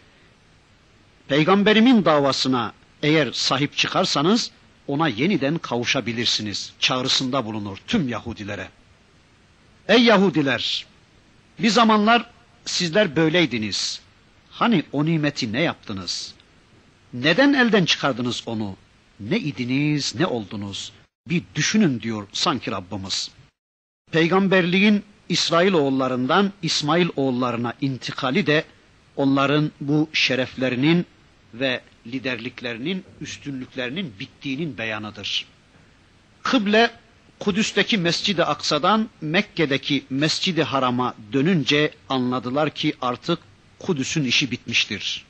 peygamberimin davasına eğer sahip çıkarsanız, ona yeniden kavuşabilirsiniz. Çağrısında bulunur tüm Yahudilere. Ey Yahudiler! Bir zamanlar sizler böyleydiniz. Hani o nimeti ne yaptınız? Neden elden çıkardınız onu? Ne idiniz, ne oldunuz? Bir düşünün diyor sanki Rabbimiz. Peygamberliğin İsrail oğullarından İsmail oğullarına intikali de onların bu şereflerinin ve liderliklerinin, üstünlüklerinin bittiğinin beyanıdır. Kıble Kudüs'teki Mescid-i Aksa'dan Mekke'deki Mescid-i Haram'a dönünce anladılar ki artık Kudüs'ün işi bitmiştir.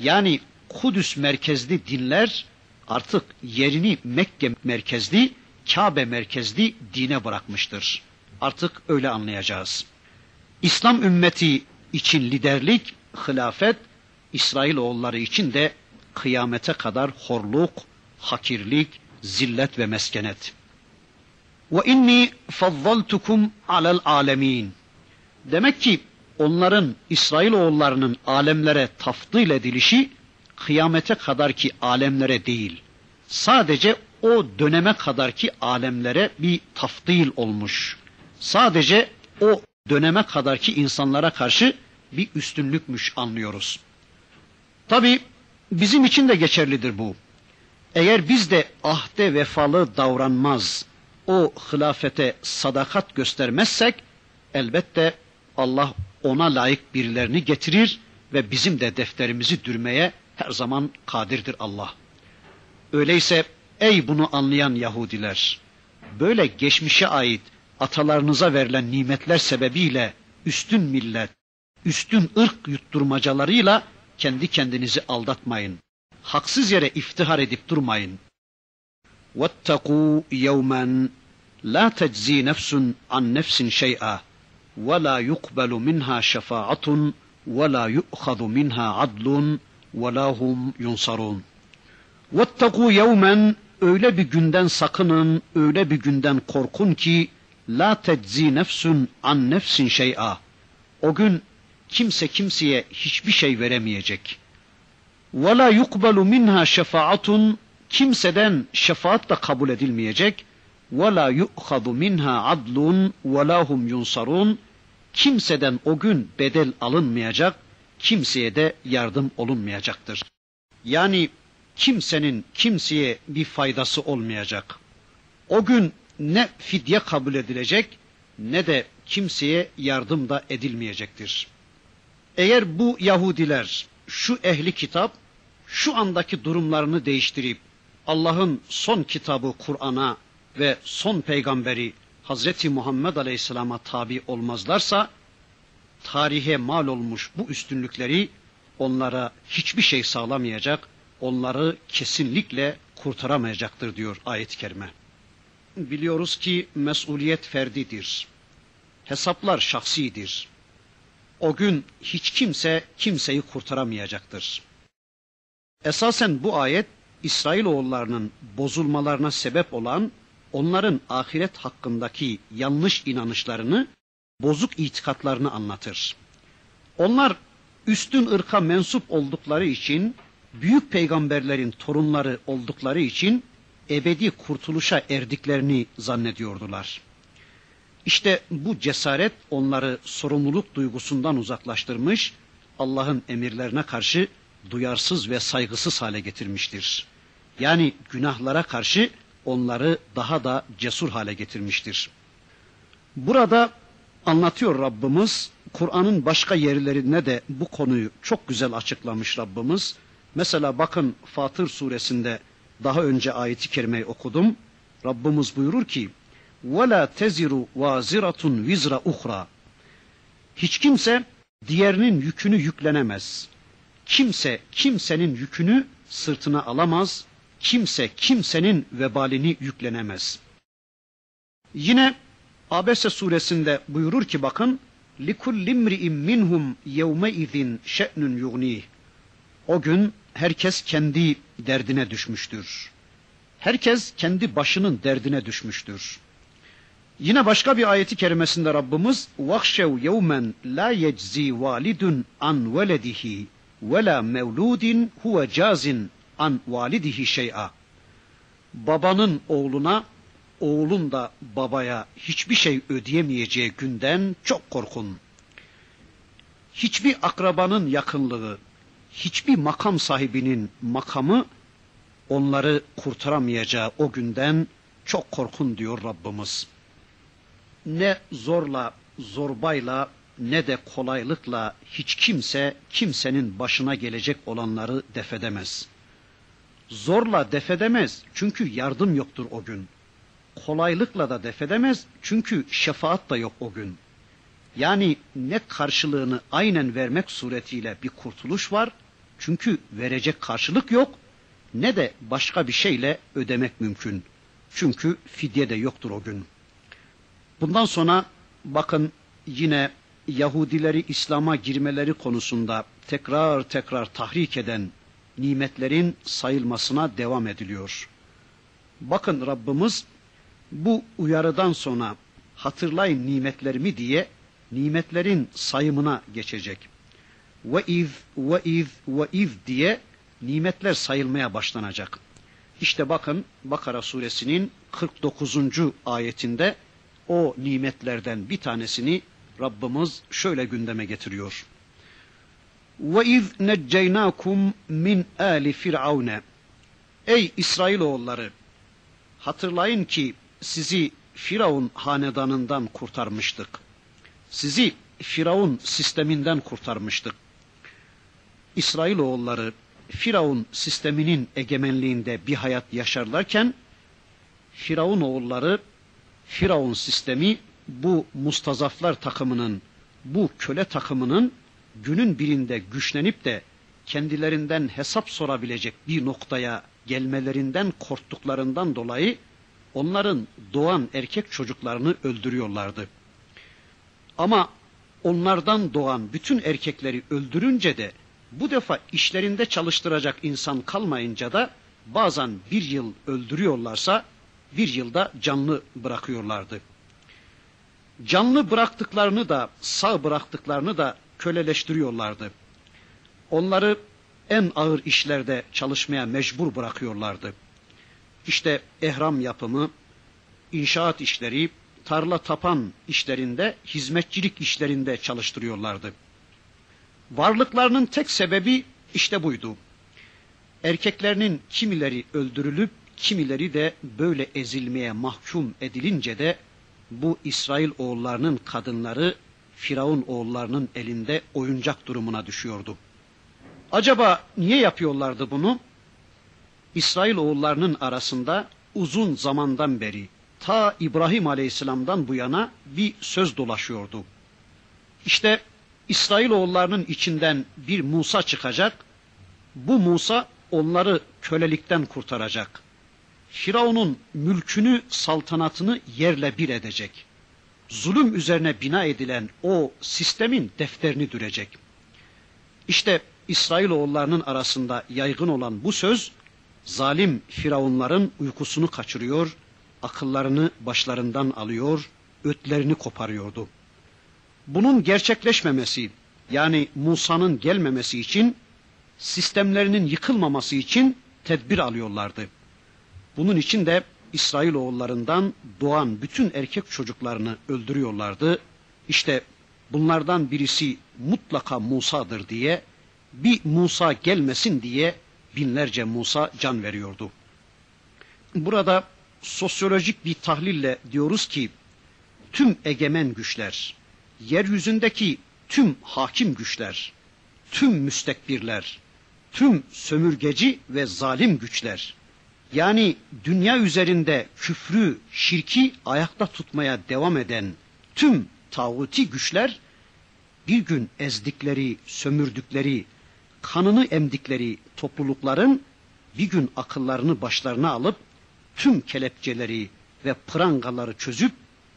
Yani Kudüs merkezli dinler artık yerini Mekke merkezli, Kabe merkezli dine bırakmıştır. Artık öyle anlayacağız. İslam ümmeti için liderlik, hilafet, İsrail oğulları için de kıyamete kadar horluk, hakirlik, zillet ve meskenet. Ve inni fazzaltukum alel alemin. Demek ki onların İsrail oğullarının alemlere tafdil edilişi kıyamete kadar ki alemlere değil. Sadece o döneme kadar ki alemlere bir tafdil olmuş. Sadece o döneme kadar ki insanlara karşı bir üstünlükmüş anlıyoruz. Tabi bizim için de geçerlidir bu. Eğer biz de ahde vefalı davranmaz, o hilafete sadakat göstermezsek, elbette Allah ona layık birilerini getirir ve bizim de defterimizi dürmeye her zaman kadirdir Allah. Öyleyse ey bunu anlayan Yahudiler, böyle geçmişe ait atalarınıza verilen nimetler sebebiyle üstün millet, üstün ırk yutturmacalarıyla kendi kendinizi aldatmayın. Haksız yere iftihar edip durmayın. وَاتَّقُوا يَوْمًا لَا تَجْزِي نَفْسٌ عَنْ نَفْسٍ شَيْئًا وَلَا يُقْبَلُ مِنْهَا شَفَاعَةٌ وَلَا يُؤْخَذُ مِنْهَا عَدْلٌ وَلَا هُمْ يُنْصَرُونَ وَاتَّقُوا يَوْمًا Öyle bir günden sakının, öyle bir günden korkun ki La teczi nefsun an nefsin şey'a. O gün kimse kimseye hiçbir şey veremeyecek. Ve la yukbalu minha şefaatun kimseden şefaat da kabul edilmeyecek. Yu'khadu minha adlun ve la hum yunsarun. Kimseden o gün bedel alınmayacak, kimseye de yardım olunmayacaktır. Yani kimsenin kimseye bir faydası olmayacak. O gün ne fidye kabul edilecek ne de kimseye yardım da edilmeyecektir. Eğer bu Yahudiler, şu ehli kitap şu andaki durumlarını değiştirip Allah'ın son kitabı Kur'an'a ve son peygamberi Hazreti Muhammed Aleyhisselam'a tabi olmazlarsa tarihe mal olmuş bu üstünlükleri onlara hiçbir şey sağlamayacak, onları kesinlikle kurtaramayacaktır diyor ayet-i kerime. Biliyoruz ki mesuliyet ferdidir. Hesaplar şahsidir. O gün hiç kimse kimseyi kurtaramayacaktır. Esasen bu ayet İsrailoğullarının bozulmalarına sebep olan onların ahiret hakkındaki yanlış inanışlarını, bozuk itikatlarını anlatır. Onlar üstün ırka mensup oldukları için, büyük peygamberlerin torunları oldukları için ebedi kurtuluşa erdiklerini zannediyordular. İşte bu cesaret onları sorumluluk duygusundan uzaklaştırmış, Allah'ın emirlerine karşı duyarsız ve saygısız hale getirmiştir. Yani günahlara karşı onları daha da cesur hale getirmiştir. Burada anlatıyor Rabbimiz, Kur'an'ın başka yerlerinde de bu konuyu çok güzel açıklamış Rabbimiz. Mesela bakın Fatır suresinde daha önce ayeti kerimeyi okudum. Rabbimiz buyurur ki: "Ve teziru vaziratun vizra uhra." Hiç kimse diğerinin yükünü yüklenemez. Kimse kimsenin yükünü sırtına alamaz Kimse kimsenin vebalini yüklenemez. Yine Abese suresinde buyurur ki bakın لِكُلِّ امْرِئٍ مِّنْهُمْ يَوْمَئِذٍ شَأْنٌ يُغْنِيهِ O gün herkes kendi derdine düşmüştür. Herkes kendi başının derdine düşmüştür. Yine başka bir ayeti kerimesinde Rabbimiz وَخْشَوْ يَوْمًا لَا يَجْزِي وَالِدٌ عَنْ وَلَدِهِ وَلَا مَوْلُودٍ هُوَ جَازٍ an validihi şey'a. Babanın oğluna, oğlun da babaya hiçbir şey ödeyemeyeceği günden çok korkun. Hiçbir akrabanın yakınlığı, hiçbir makam sahibinin makamı onları kurtaramayacağı o günden çok korkun diyor Rabbimiz. Ne zorla, zorbayla ne de kolaylıkla hiç kimse kimsenin başına gelecek olanları defedemez. Zorla defedemez çünkü yardım yoktur o gün. Kolaylıkla da defedemez çünkü şefaat da yok o gün. Yani ne karşılığını aynen vermek suretiyle bir kurtuluş var çünkü verecek karşılık yok ne de başka bir şeyle ödemek mümkün. Çünkü fidye de yoktur o gün. Bundan sonra bakın yine Yahudileri İslam'a girmeleri konusunda tekrar tekrar tahrik eden nimetlerin sayılmasına devam ediliyor. Bakın Rabbimiz bu uyarıdan sonra hatırlayın nimetlerimi diye nimetlerin sayımına geçecek. Ve iz ve iz ve iz diye nimetler sayılmaya başlanacak. İşte bakın Bakara suresinin 49. ayetinde o nimetlerden bir tanesini Rabbimiz şöyle gündeme getiriyor. İz necceynakum min ali firavune. Ey İsrailoğulları hatırlayın ki sizi Firavun hanedanından kurtarmıştık. Sizi Firavun sisteminden kurtarmıştık. İsrailoğulları Firavun sisteminin egemenliğinde bir hayat yaşarlarken Firavun oğulları Firavun sistemi bu mustazaflar takımının, bu köle takımının günün birinde güçlenip de kendilerinden hesap sorabilecek bir noktaya gelmelerinden korktuklarından dolayı onların doğan erkek çocuklarını öldürüyorlardı. Ama onlardan doğan bütün erkekleri öldürünce de bu defa işlerinde çalıştıracak insan kalmayınca da bazen bir yıl öldürüyorlarsa bir yılda canlı bırakıyorlardı. Canlı bıraktıklarını da sağ bıraktıklarını da köleleştiriyorlardı. Onları en ağır işlerde çalışmaya mecbur bırakıyorlardı. İşte ehram yapımı, inşaat işleri, tarla tapan işlerinde, hizmetçilik işlerinde çalıştırıyorlardı. Varlıklarının tek sebebi işte buydu. Erkeklerinin kimileri öldürülüp kimileri de böyle ezilmeye mahkum edilince de bu İsrail oğullarının kadınları Firavun oğullarının elinde oyuncak durumuna düşüyordu. Acaba niye yapıyorlardı bunu? İsrail oğullarının arasında uzun zamandan beri ta İbrahim Aleyhisselam'dan bu yana bir söz dolaşıyordu. İşte İsrail oğullarının içinden bir Musa çıkacak. Bu Musa onları kölelikten kurtaracak. Firavun'un mülkünü, saltanatını yerle bir edecek. Zulüm üzerine bina edilen o sistemin defterini dürecek. İşte İsrailoğullarının arasında yaygın olan bu söz, zalim firavunların uykusunu kaçırıyor, akıllarını başlarından alıyor, ötlerini koparıyordu. Bunun gerçekleşmemesi, yani Musa'nın gelmemesi için, sistemlerinin yıkılmaması için tedbir alıyorlardı. Bunun için de İsrailoğullarından doğan bütün erkek çocuklarını öldürüyorlardı. İşte bunlardan birisi mutlaka Musa'dır diye bir Musa gelmesin diye binlerce Musa can veriyordu. Burada sosyolojik bir tahlille diyoruz ki tüm egemen güçler, yeryüzündeki tüm hakim güçler, tüm müstekbirler, tüm sömürgeci ve zalim güçler, yani dünya üzerinde küfrü, şirki ayakta tutmaya devam eden tüm tağuti güçler bir gün ezdikleri, sömürdükleri, kanını emdikleri toplulukların bir gün akıllarını başlarına alıp tüm kelepçeleri ve prangaları çözüp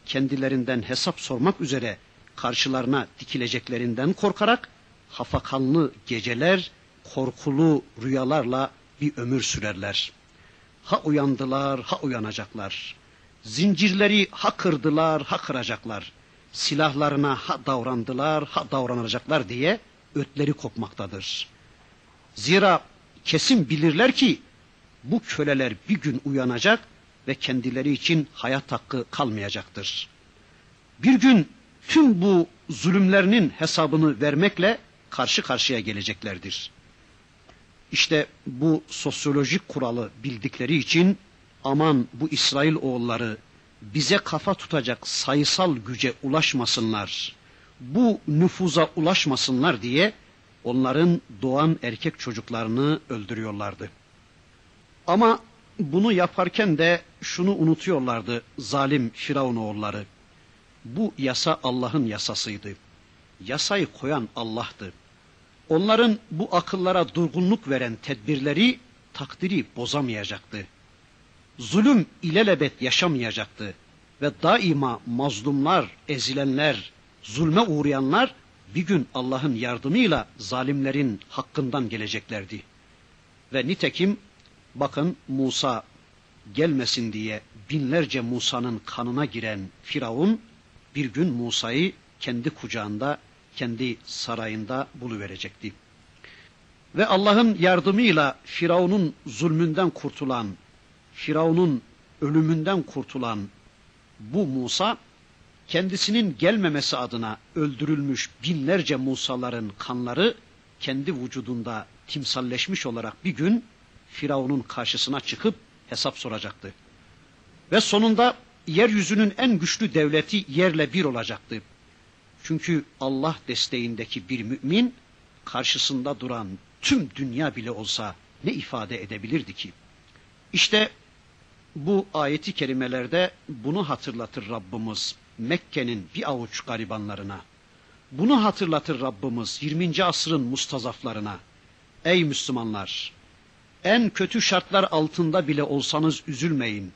kendilerinden hesap sormak üzere karşılarına dikileceklerinden korkarak hafakanlı geceler, korkulu rüyalarla bir ömür sürerler. Ha uyandılar, ha uyanacaklar. Zincirleri ha kırdılar, ha kıracaklar. Silahlarına ha davrandılar, ha davranacaklar diye ötleri kopmaktadır. Zira kesin bilirler ki bu köleler bir gün uyanacak ve kendileri için hayat hakkı kalmayacaktır. Bir gün tüm bu zulümlerinin hesabını vermekle karşı karşıya geleceklerdir. İşte bu sosyolojik kuralı bildikleri için aman bu İsrail oğulları bize kafa tutacak sayısal güce ulaşmasınlar, bu nüfuza ulaşmasınlar diye onların doğan erkek çocuklarını öldürüyorlardı. Ama bunu yaparken de şunu unutuyorlardı zalim Firavun oğulları. Bu yasa Allah'ın yasasıydı. Yasayı koyan Allah'tı. Onların bu akıllara durgunluk veren tedbirleri takdiri bozamayacaktı. Zulüm ilelebet yaşamayacaktı ve daima mazlumlar, ezilenler, zulme uğrayanlar bir gün Allah'ın yardımıyla zalimlerin hakkından geleceklerdi. Ve nitekim bakın Musa gelmesin diye binlerce Musa'nın kanına giren Firavun bir gün Musa'yı kendi kucağında, kendi sarayında buluverecekti. Ve Allah'ın yardımıyla Firavun'un zulmünden kurtulan, Firavun'un ölümünden kurtulan bu Musa kendisinin gelmemesi adına öldürülmüş binlerce Musaların kanları kendi vücudunda timsalleşmiş olarak bir gün Firavun'un karşısına çıkıp hesap soracaktı. Ve sonunda yeryüzünün en güçlü devleti yerle bir olacaktı. Çünkü Allah desteğindeki bir mümin karşısında duran tüm dünya bile olsa ne ifade edebilirdi ki? İşte bu ayeti kerimelerde bunu hatırlatır Rabbimiz. Mekke'nin bir avuç garibanlarına. Bunu hatırlatır Rabbimiz 20. asrın mustazaflarına. Ey Müslümanlar! En kötü şartlar altında bile olsanız üzülmeyin.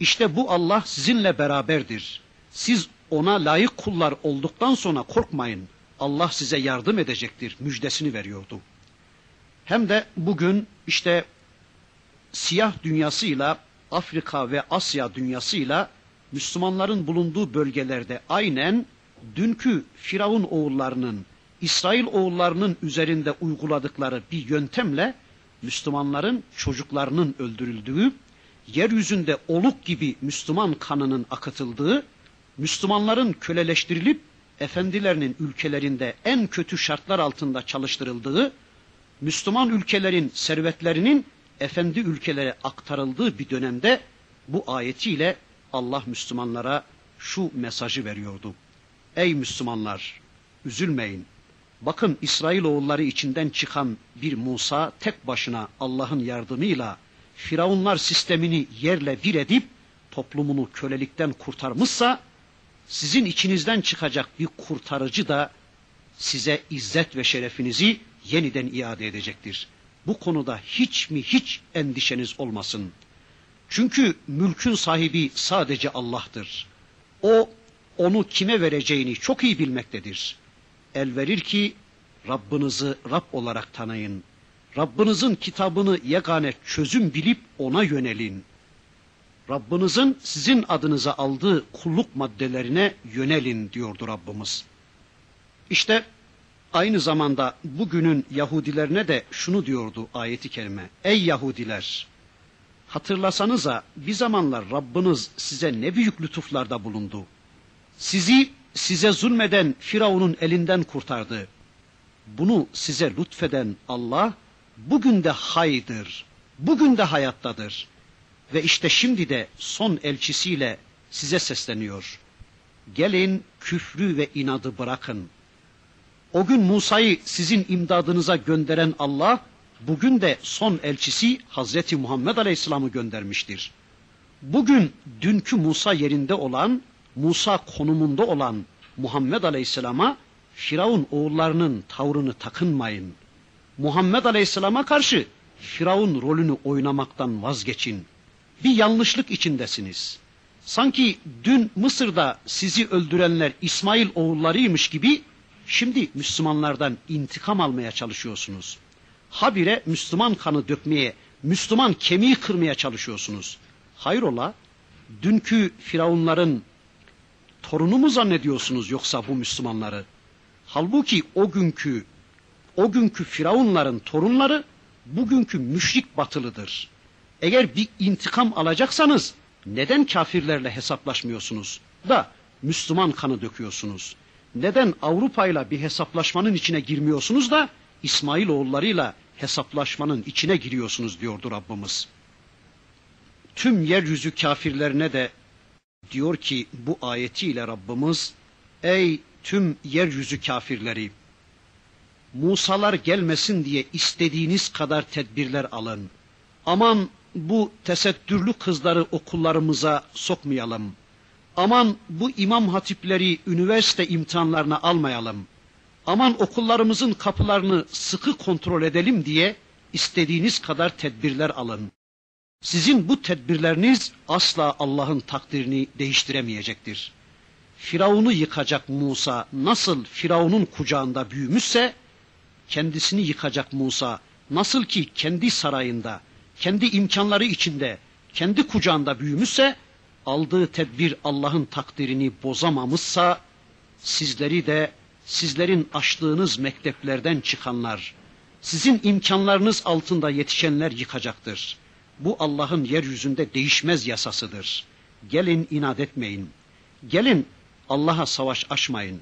İşte bu Allah sizinle beraberdir. Siz ona layık kullar olduktan sonra korkmayın. Allah size yardım edecektir müjdesini veriyordu. Hem de bugün işte siyah dünyasıyla Afrika ve Asya dünyasıyla Müslümanların bulunduğu bölgelerde aynen dünkü Firavun oğullarının, İsrail oğullarının üzerinde uyguladıkları bir yöntemle Müslümanların çocuklarının öldürüldüğü, yeryüzünde oluk gibi Müslüman kanının akıtıldığı, Müslümanların köleleştirilip efendilerinin ülkelerinde en kötü şartlar altında çalıştırıldığı, Müslüman ülkelerin servetlerinin efendi ülkelere aktarıldığı bir dönemde bu ayetiyle Allah Müslümanlara şu mesajı veriyordu. Ey Müslümanlar üzülmeyin. Bakın İsrail oğulları içinden çıkan bir Musa tek başına Allah'ın yardımıyla Firavunlar sistemini yerle bir edip toplumunu kölelikten kurtarmışsa sizin içinizden çıkacak bir kurtarıcı da size izzet ve şerefinizi yeniden iade edecektir. Bu konuda hiç mi hiç endişeniz olmasın. Çünkü mülkün sahibi sadece Allah'tır. O onu kime vereceğini çok iyi bilmektedir. El verir ki Rabbinizi Rab olarak tanıyın. Rabbinizin kitabını yegane çözüm bilip ona yönelin. Rabbinizin sizin adınıza aldığı kulluk maddelerine yönelin diyordu Rabbimiz. İşte aynı zamanda bugünün Yahudilerine de şunu diyordu ayeti kerime. Ey Yahudiler! Hatırlasanıza bir zamanlar Rabbiniz size ne büyük lütuflarda bulundu. Sizi size zulmeden Firavun'un elinden kurtardı. Bunu size lütfeden Allah bugün de haydır. Bugün de hayattadır. Ve işte şimdi de son elçisiyle size sesleniyor. Gelin küfrü ve inadı bırakın. O gün Musa'yı sizin imdadınıza gönderen Allah, bugün de son elçisi Hazreti Muhammed Aleyhisselam'ı göndermiştir. Bugün dünkü Musa yerinde olan, Musa konumunda olan Muhammed Aleyhisselam'a Firavun oğullarının tavrını takınmayın. Muhammed Aleyhisselam'a karşı Firavun rolünü oynamaktan vazgeçin. Bir yanlışlık içindesiniz. Sanki dün Mısır'da sizi öldürenler İsmail oğullarıymış gibi şimdi Müslümanlardan intikam almaya çalışıyorsunuz. Habire Müslüman kanı dökmeye, Müslüman kemiği kırmaya çalışıyorsunuz. Hayrola, dünkü Firavunların torunu mu zannediyorsunuz yoksa bu Müslümanları? Halbuki o günkü o günkü Firavunların torunları bugünkü müşrik batılıdır. Eğer bir intikam alacaksanız neden kafirlerle hesaplaşmıyorsunuz da Müslüman kanı döküyorsunuz? Neden Avrupa ile bir hesaplaşmanın içine girmiyorsunuz da İsmail oğullarıyla hesaplaşmanın içine giriyorsunuz diyordu Rabbimiz. Tüm yeryüzü kafirlerine de diyor ki bu ayetiyle Rabbimiz ey tüm yeryüzü kafirleri Musalar gelmesin diye istediğiniz kadar tedbirler alın. Aman bu tesettürlü kızları okullarımıza sokmayalım. Aman bu imam hatipleri üniversite imtihanlarına almayalım. Aman okullarımızın kapılarını sıkı kontrol edelim diye istediğiniz kadar tedbirler alın. Sizin bu tedbirleriniz asla Allah'ın takdirini değiştiremeyecektir. Firavun'u yıkacak Musa nasıl Firavun'un kucağında büyümüşse, kendisini yıkacak Musa nasıl ki kendi sarayında, kendi imkanları içinde, kendi kucağında büyümüşse, aldığı tedbir Allah'ın takdirini bozamamışsa, sizleri de sizlerin açtığınız mekteplerden çıkanlar, sizin imkanlarınız altında yetişenler yıkacaktır. Bu Allah'ın yeryüzünde değişmez yasasıdır. Gelin inat etmeyin. Gelin Allah'a savaş açmayın.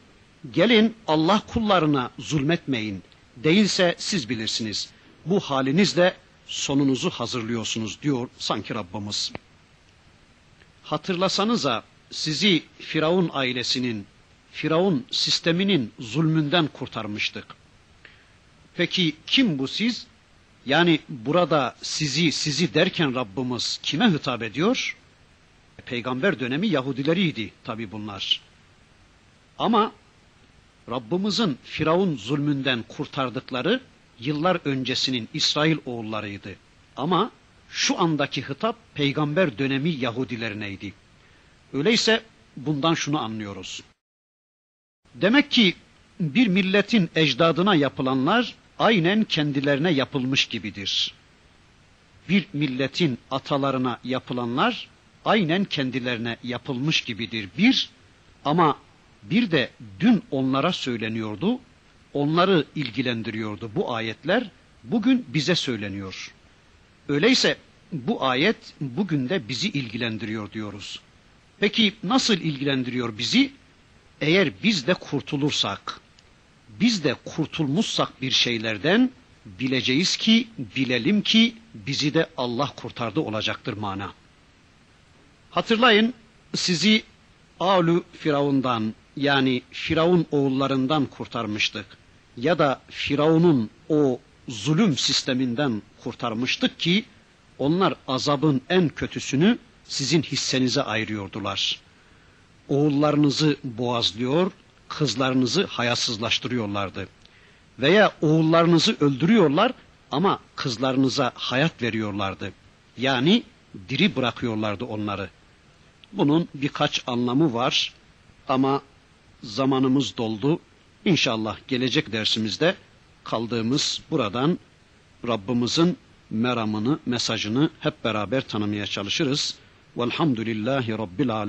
Gelin Allah kullarına zulmetmeyin. Değilse siz bilirsiniz. Bu halinizle sonunuzu hazırlıyorsunuz diyor sanki Rabbimiz. Hatırlasanıza sizi Firavun ailesinin, Firavun sisteminin zulmünden kurtarmıştık. Peki kim bu siz? Yani burada sizi sizi derken Rabbimiz kime hitap ediyor? Peygamber dönemi Yahudileriydi tabi bunlar. Ama Rabbimizin Firavun zulmünden kurtardıkları yıllar öncesinin İsrail oğullarıydı. Ama şu andaki hitap peygamber dönemi Yahudilerineydi. Öyleyse bundan şunu anlıyoruz. Demek ki bir milletin ecdadına yapılanlar aynen kendilerine yapılmış gibidir. Bir milletin atalarına yapılanlar aynen kendilerine yapılmış gibidir. Bir ama bir de dün onlara söyleniyordu, onları ilgilendiriyordu bu ayetler, bugün bize söyleniyor. Öyleyse bu ayet bugün de bizi ilgilendiriyor diyoruz. Peki nasıl ilgilendiriyor bizi? Eğer biz de kurtulursak, biz de kurtulmuşsak bir şeylerden bileceğiz ki, bilelim ki bizi de Allah kurtardı olacaktır mana. Hatırlayın sizi Alu Firavundan yani Firavun oğullarından kurtarmıştık. Ya da Firavun'un o zulüm sisteminden kurtarmıştık ki onlar azabın en kötüsünü sizin hissenize ayırıyordular. Oğullarınızı boğazlıyor, kızlarınızı hayasızlaştırıyorlardı. Veya oğullarınızı öldürüyorlar ama kızlarınıza hayat veriyorlardı. Yani diri bırakıyorlardı onları. Bunun birkaç anlamı var ama zamanımız doldu. İnşallah gelecek dersimizde kaldığımız buradan Rabbimizin meramını, mesajını hep beraber tanımaya çalışırız. Velhamdülillahi Rabbil Alemin.